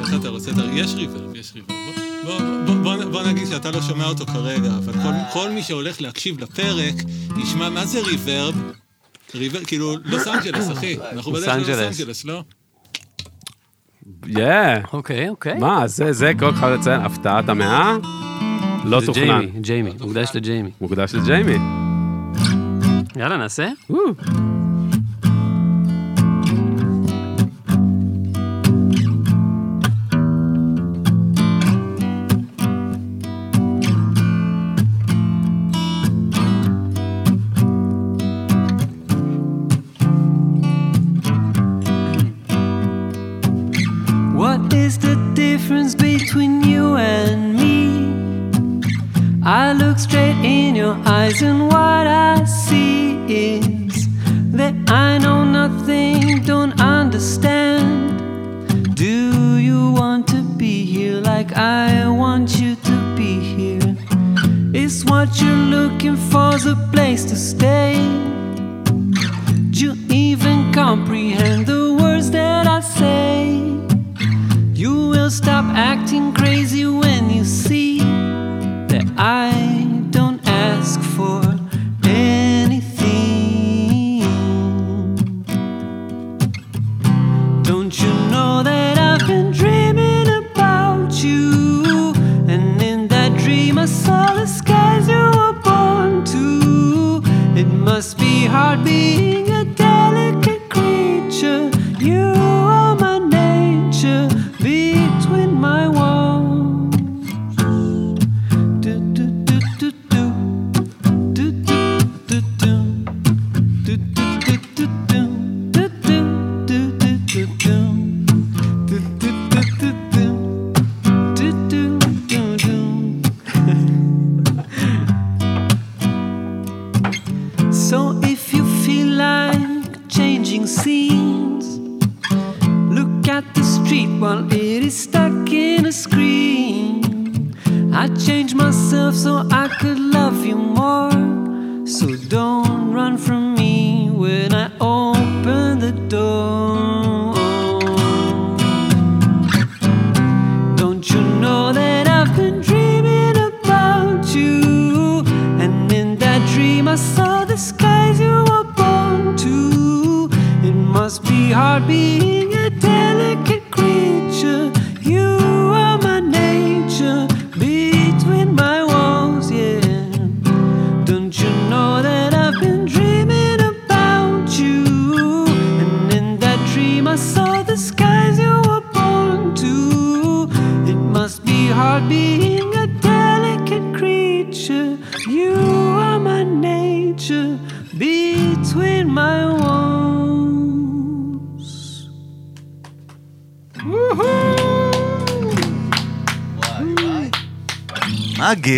איך אתה רוצה? יש ריברב, יש ריברב. בוא- בוא- בוא- בוא- בוא נגיד שאתה לא שומע אותו כרגע, אבל כל- כל מי שהולך להקשיב לפרק, ישמע מה זה ריברב. ריברב, כאילו, לוס אנג'לס, אחי. אנחנו לוס בדרך ללוס אנג'לס. אנג'לס, לא? יא. אוקיי, אוקיי. מה, זה, זה, כל אחד לציין, הפתעת המאה? לא זה תוכנן. ג'יימי, ג'יימי, מוקדש לג'יימי. מוקדש לג'יימי. יאללה, נעשה? וואו. What is the difference between you and me? I look straight in your eyes, and what I see is that I know nothing, don't understand. Do you want to be here like I want you to be here? Is what you're looking for's a place to stay? Do you even comprehend the words that I say? You will stop acting crazy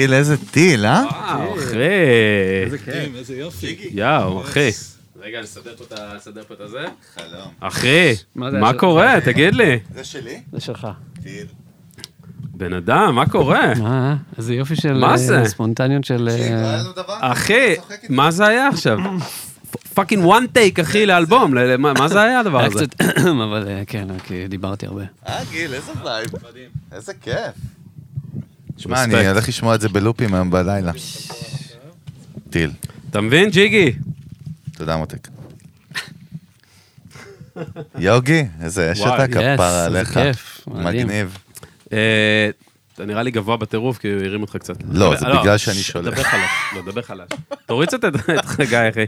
גיל, איזה טיל, אה? וואו, אחי. כן, איזה יופי. יואו, אחי. רגע, נסדר פה את הזה. חלום. אחי, מה קורה? תגיד לי. זה שלי? זה שלך. טיל. בן אדם, מה קורה? מה, איזה יופי של... מה אה, זה? ספונטניות של... אה, אחי. מה זה היה עכשיו? fucking one take, אחי, לאלבום. מה זה היה הדבר הזה? אבל אה, כן, כי דיברתי הרבה. אה, גיל, איזה vibe. איזה כיף. שמע. אני הולך לשמוע את זה בלופים היום בלילה. טיל. אתה מבין, ג'יגי? תודה, מותק. יוגי, איזה אש אתה כפרה עליך. מגניב. אה, אתה נראה לי גבוה בטירוף, כי הוא הרים אותך קצת. לא, זה בגלל שאני שולח. דבר חלש, לא, דבר חלש. תוריד קצת את חגי, אחי.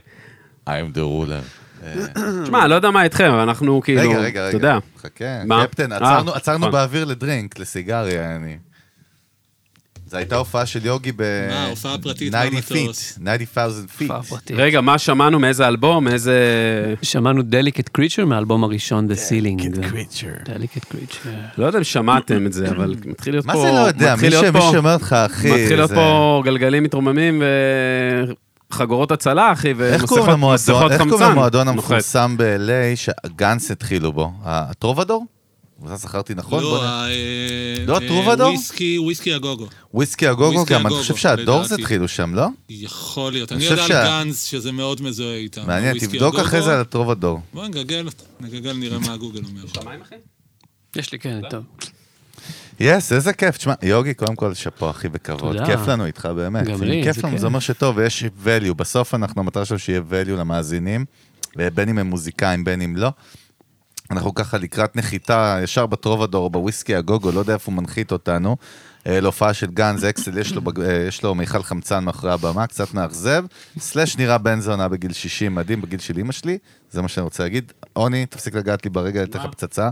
I'm the ruler. תשמע, לא יודע מה איתכם, אבל אנחנו כאילו, רגע, רגע, אתה יודע. רגע. חכה, מה? קפטן, אה, עצרנו- עצרנו נכון. באוויר לדרינק, לסיגריה, אני. זו הייתה הופעה של יוגי ב... מה, הופעה פרטית 90 במטוס. feet, 90,000 feet. הופעה פרטית. רגע, מה שמענו, מאיזה אלבום, מאיזה... שמענו דליקט קריצ'ר מהאלבום הראשון, The Ceiling. Delicate creature. דליקט קריצ'ר. לא יודע אם שמעתם את זה, אבל מתחיל להיות פה... מה זה לא יודע? מי שאומר לך, אחי, מתחיל להיות פה גלגלים מתרוממים וחגורות הצלה, אחי, ומסכות מסכות איך קוראים חמצן. למועדון. המפורסם ב-LA שגנץ התחילו בו? הטרובדור? זה זכרתי נכון? לא, אה, לא אה, הטרובדור? וויסקי, וויסקי הגוגו. וויסקי הגוגו גם, אני הגוגו, חושב שהדורס. התחילו שם, לא? יכול להיות. אני אני חושב יודע על גאנז שזה מאוד מזוהה איתם. מעניין, תבדוק. אחרי זה על הטרובדור. בוא נגגל, נגגל, נראה מה גוגל אומר. יש לי, כן, טוב. יס, איזה כיף. תשמע, יוגי, קודם כל, שאפו, אחי, בכבוד. תודה. כיף לנו איתך, באמת. גם לי, כיף זה לנו. זה אומר שטוב, ויש value. בסוף אנחנו, המטרה שלנו שיהיה value למאזינים, בין אם הם מוזיקאים, בין אם לא. אנחנו ככה לקראת נחיתה, ישר בטרובדור, בוויסקי הגוגו, לא יודע איפה הוא מנחית אותנו. אה, להופעה של גאנז אקסל, יש לו, אה, יש לו מיכל חמצן מאחורי הבמה, קצת מאכזב. סלאש נראה בן זונה בגיל 60, מדהים, בגיל של אימא שלי, זה מה שאני רוצה להגיד. עוני, תפסיק לגעת לי ברגל, אתן לך פצצה.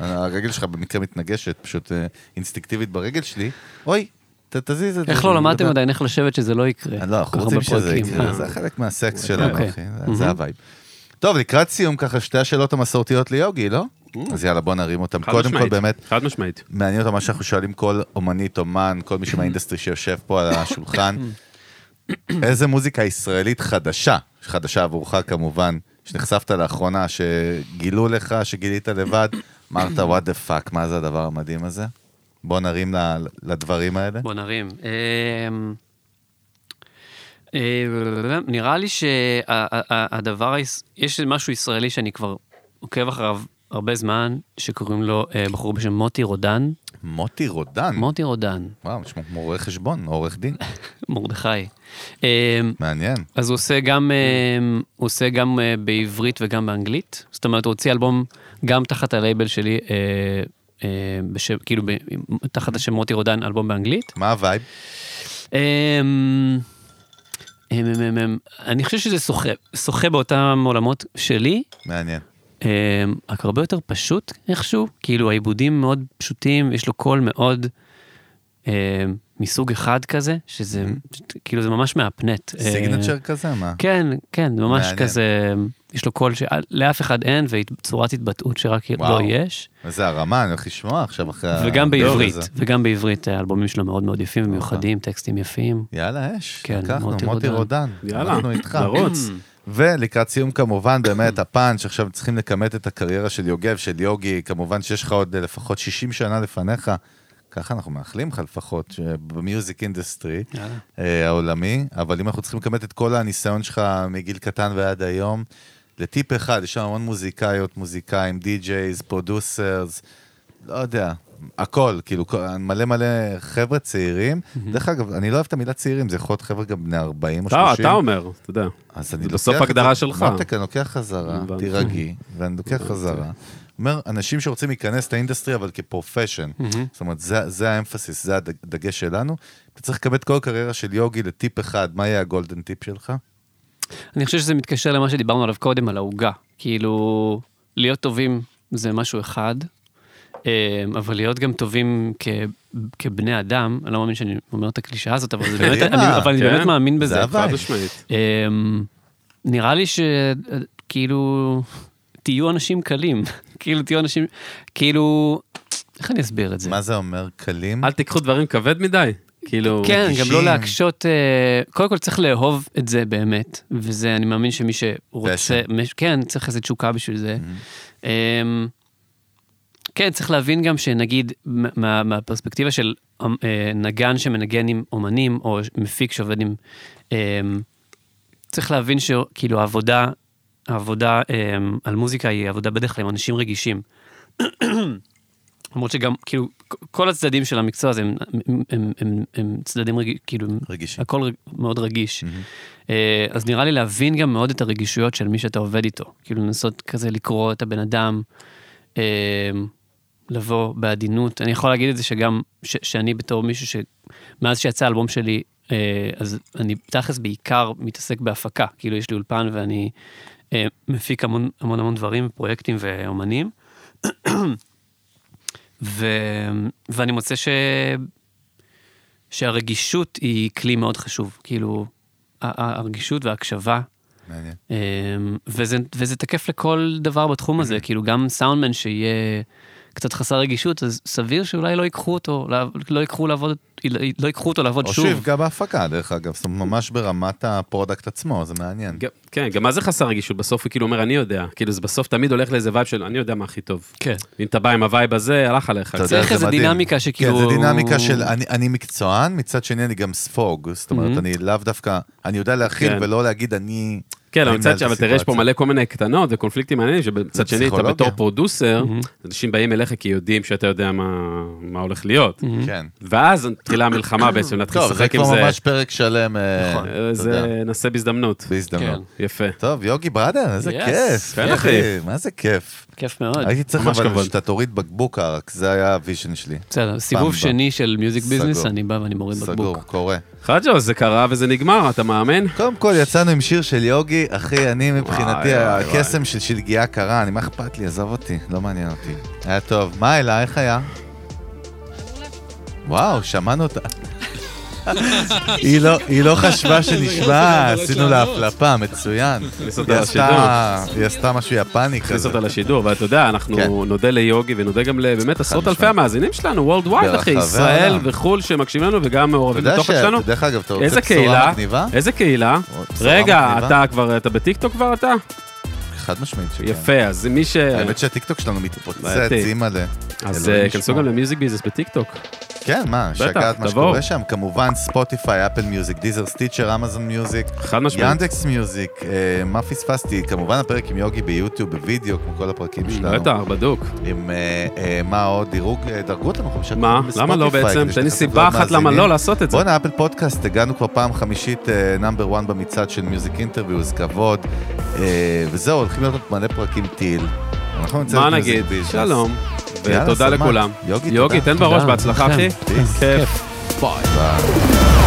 הרגל שלך במקרה מתנגשת, פשוט אה, אינסטינקטיבית ברגל שלי. אוי, ת- תזיז את זה. איך לא למדתם. עדיין איך לשבת שזה לא יקרה? לא, אנחנו רוצים שזה. יקרה. זה חלק מהסקס שלנו, אוקיי. אחי, זה- זה ה vibe. טוב, לקראת סיום ככה, שתי השאלות המסורתיות ליוגי, לא? אז יאללה, בוא נרים אותם. חד קודם כל, משמעית, באמת, חד משמעית. מעניין אותם מה שאנחנו שואלים כל אומנית, אומן, כל מישהו מה industry שיושב פה על השולחן. איזה מוזיקה ישראלית חדשה, חדשה עבורך כמובן, שנחשפת לאחרונה, שגילו לך, שגילית לבד, אמרת, what the fuck, מה זה הדבר המדהים הזה? בוא נרים לדברים האלה. בוא נרים. אמ, אה, נראה לי שהדבר, יש משהו ישראלי שאני כבר עוקב אחריו הרבה זמן, שקוראים לו אה, בחור בשם מוטי רודן. מוטי רודן. מוטי רודן, וואו, נשמע כמו רואה חשבון, עורך דין. מרדכי. אמ, מעניין. אז הוא עושה גם, אמ, הוא עושה גם אה, בעברית וגם באנגלית. זאת אומרת, הוא הוציא אלבום גם תחת הלייבל שלי, אה, אה, בשם, כאילו, תחת השם מוטי רודן, אלבום באנגלית. מה ה vibe? אמ, אמ, אמ, אמ, אני חושב שזה שוחה, שוחה באותם עולמות שלי, מעניין. אמ, רק הרבה יותר פשוט איכשהו, כאילו העיבודים מאוד פשוטים, יש לו קול מאוד אמ, מסוג אחד כזה, שזה כאילו זה ממש מהפנט. signature אה, כזה, מה? כן, כן, ממש מעניין. כזה, יש לו קול שלאף אחד אין, וצורת התבטאות שרק וואו. לו יש. וזה הרמה, אני הולך לשמוע עכשיו אחרי וגם בעברית, הזה. וגם בעברית, האלבומים שלו מאוד מאוד יפים ומיוחדים, טקסטים יפים. יאללה, אש. כן, לקחנו, מוטי מוטי רודן. רודן. יאללה, אנחנו איתך. לרוץ. ולקראת סיום כמובן, באמת הפאנץ', עכשיו צריכים לכמת את הקריירה של יוגב, של יוגי, כמובן שיש לך עוד אה, לפחות 60 שנה לפניך, ככה אנחנו מאחלים לך לפחות, ב music industry. אה, העולמי, אבל אם אנחנו צריכים לכמת את כל הניסיון שלך מגיל קטן ועד היום, לטיפ אחד, יש שם המון מוזיקאיות, מוזיקאים, DJs, producers, לא יודע, הכל, כאילו, מלא מלא חבר'ה צעירים. דרך אגב, אני לא אוהב את המילה צעירים, זה יכול להיות חבר'ה גם בני 40 או אתה 30. אתה אומר, אתה יודע. אז אני לוקח בסוף הגדרה שלך. מותק, אני לוקח חזרה. תירגעי, ואני לוקח חזרה. אומר, אנשים שרוצים להיכנס ל industry, אבל כ profession. זאת אומרת, זה, זה ה emphasis, זה הדגש שלנו. אתה צריך לקבל את כל הקריירה של יוגי לטיפ אחד, מה יהיה ה golden tip שלך? אני חושב שזה מתקשר למה שדיברנו עליו קודם, על העוגה. כאילו, להיות טובים זה משהו אחד, אה, אבל להיות גם טובים כ, כבני אדם, אני לא מאמין שאני אומר את הקלישאה הזאת, אבל, באמת, אני, אבל אני כן. באמת מאמין בזה. זה. משמעית. אמ, נראה לי שכאילו, תהיו אנשים קלים. כאילו, תהיו אנשים, כאילו, איך אני אסביר את זה? מה זה אומר? קלים? אל תיקחו דברים כבד מדי. כאילו, כן, גם רגישים. לא להקשות, אה, קודם כל צריך לאהוב את זה באמת, וזה, אני מאמין שמי שרוצה, מש- כן, צריך איזו תשוקה בשביל זה. אמ, כן, צריך להבין גם שנגיד, מה- מהפרספקטיבה של אמ, אה, נגן שמנגן עם אומנים, או מפיק שעובד עם... אמ, צריך להבין שכאילו העבודה, העבודה על מוזיקה היא עבודה בדרך כלל עם אנשים רגישים. למרות שגם, כאילו, כל הצדדים של המקצוע הזה הם, הם, הם, הם, הם צדדים רגישים, כאילו, רגישים. הכל רג- מאוד רגיש. אה, אז נראה לי להבין גם מאוד את הרגישויות של מי שאתה עובד איתו. כאילו, לנסות כזה לקרוא את הבן אדם, אה, לבוא בעדינות. אני יכול להגיד את זה שגם, ש, שאני בתור מישהו ש... מאז שיצא האלבום שלי, אה, אז אני תכלס בעיקר מתעסק בהפקה. כאילו, יש לי אולפן ואני מפיק המון המון המון דברים, פרויקטים ואומנים. ו... ואני מוצא ש... שהרגישות היא כלי מאוד חשוב, כאילו, הרגישות וההקשבה, מעניין. אמ, וזה, וזה תקף לכל דבר בתחום הזה, כאילו גם סאונדמן שיהיה קצת חסר רגישות, אז סביר שאולי לא ייקחו אותו, לא, לא ייקחו לעבוד, לא ייקחו אותו לעבוד או שוב. שיפגע בהפקה, דרך אגב, זאת אומרת, ממש ברמת ה product עצמו, זה מעניין. גם- כן, גם מה זה חסר רגישות? בסוף הוא כאילו אומר, אני יודע. כאילו, זה בסוף תמיד הולך לאיזה vibe של, אני יודע מה הכי טוב. כן. אם אתה בא עם ה vibe הזה, הלך עליך. אתה יודע, צריך זה איזה. דינמיקה שכאילו- כן, זה דינמיקה של אני, אני מקצוען, מצד שני אני גם ספוג. זאת אומרת, אני לאו דווקא, אני יודע להכיל כן. ולא להגיד אני... כן, אבל מצד שני, תראה, יש פה. מלא כל מיני קטנות וקונפליקטים מעניינים, שבצד שני, אתה. בתור producer, אנשים באים אליך כי יודעים שאתה יודע מה הולך להיות. כן. ואז מתחילה המלחמה בעצם, להתחיל טוב, זה לשחק עם כבר זה. ממש פרק שלם, אה, נכון. זה נעשה בהזדמנות. בהזדמנות. יפה. טוב, יוגי brother, איזה. כיף. כן, אחי. מה זה כיף. כיף מאוד. הייתי צריך אבל. שאתה תוריד בקבוק ערק, זה היה ה vision שלי. בסדר, סיבוב. שני של Music Business, סגור. אני בא ואני מוריד סגור, בקבוק. קורה. חג'ו, זה קרה וזה נגמר, אתה מאמין? קודם כל יצאנו עם שיר של יוגי, אחי, אני מבחינתי, הקסם של שלגיה קרה, אני, מה אכפת לי, עזוב אותי, לא מעניין אותי. היה טוב. מה אלה, איך היה? וואו, שמענו אותה. היא לא- היא לא חשבה שנשמע, עשינו לה. הפלפה, מצוין. היא עשתה- משהו יפני כזה. אותה לשידור, ואתה יודע, אנחנו כן. נודה ליוגי ונודה גם באמת עשרות אלפי. המאזינים שלנו, וולד ווייד, אחי, ישראל. וחו"ל שמקשיבים לנו וגם מעורבים בתוכן. שלנו. דרך אגב, אתה רוצה בשורה מגניבה? איזה קהילה. רגע? אתה כבר, אתה בטיקטוק כבר אתה? חד משמעית שכן. יפה, אז מי ש... האמת שהטיקטוק שלנו מתפוצץ. אימא'לה. אז אה, כנסו. גם ל Music Business בטיקטוק. כן, מה, שגעת מה. שקורה שם. כמובן, ספוטיפיי, Apple Music, Deezer, Stitcher, Amazon Music, חד משמעית. Yandex Music, אה, מה פספסתי? כמובן הפרק עם יוגי ביוטיוב, בווידאו, כמו כל הפרקים שלנו. בטח, בדוק. עם אה, אה, מה עוד? דירוג, אה, דרגו אותנו חמישה מה? למה לא בעצם? תן לי סיבה אחת למה. לא לעשות את זה. בואנה, Apple Podcast, הגענו כבר פעם חמישית number 1 במצעד של music interviews, כבוד. וזהו, הולכים להיות מלא פרקים טיל. מה נגיד? שלום. ותודה. לכולם. יוגי, יוגי, תודה. תן בראש, בהצלחה. אחי. כיף. ביי.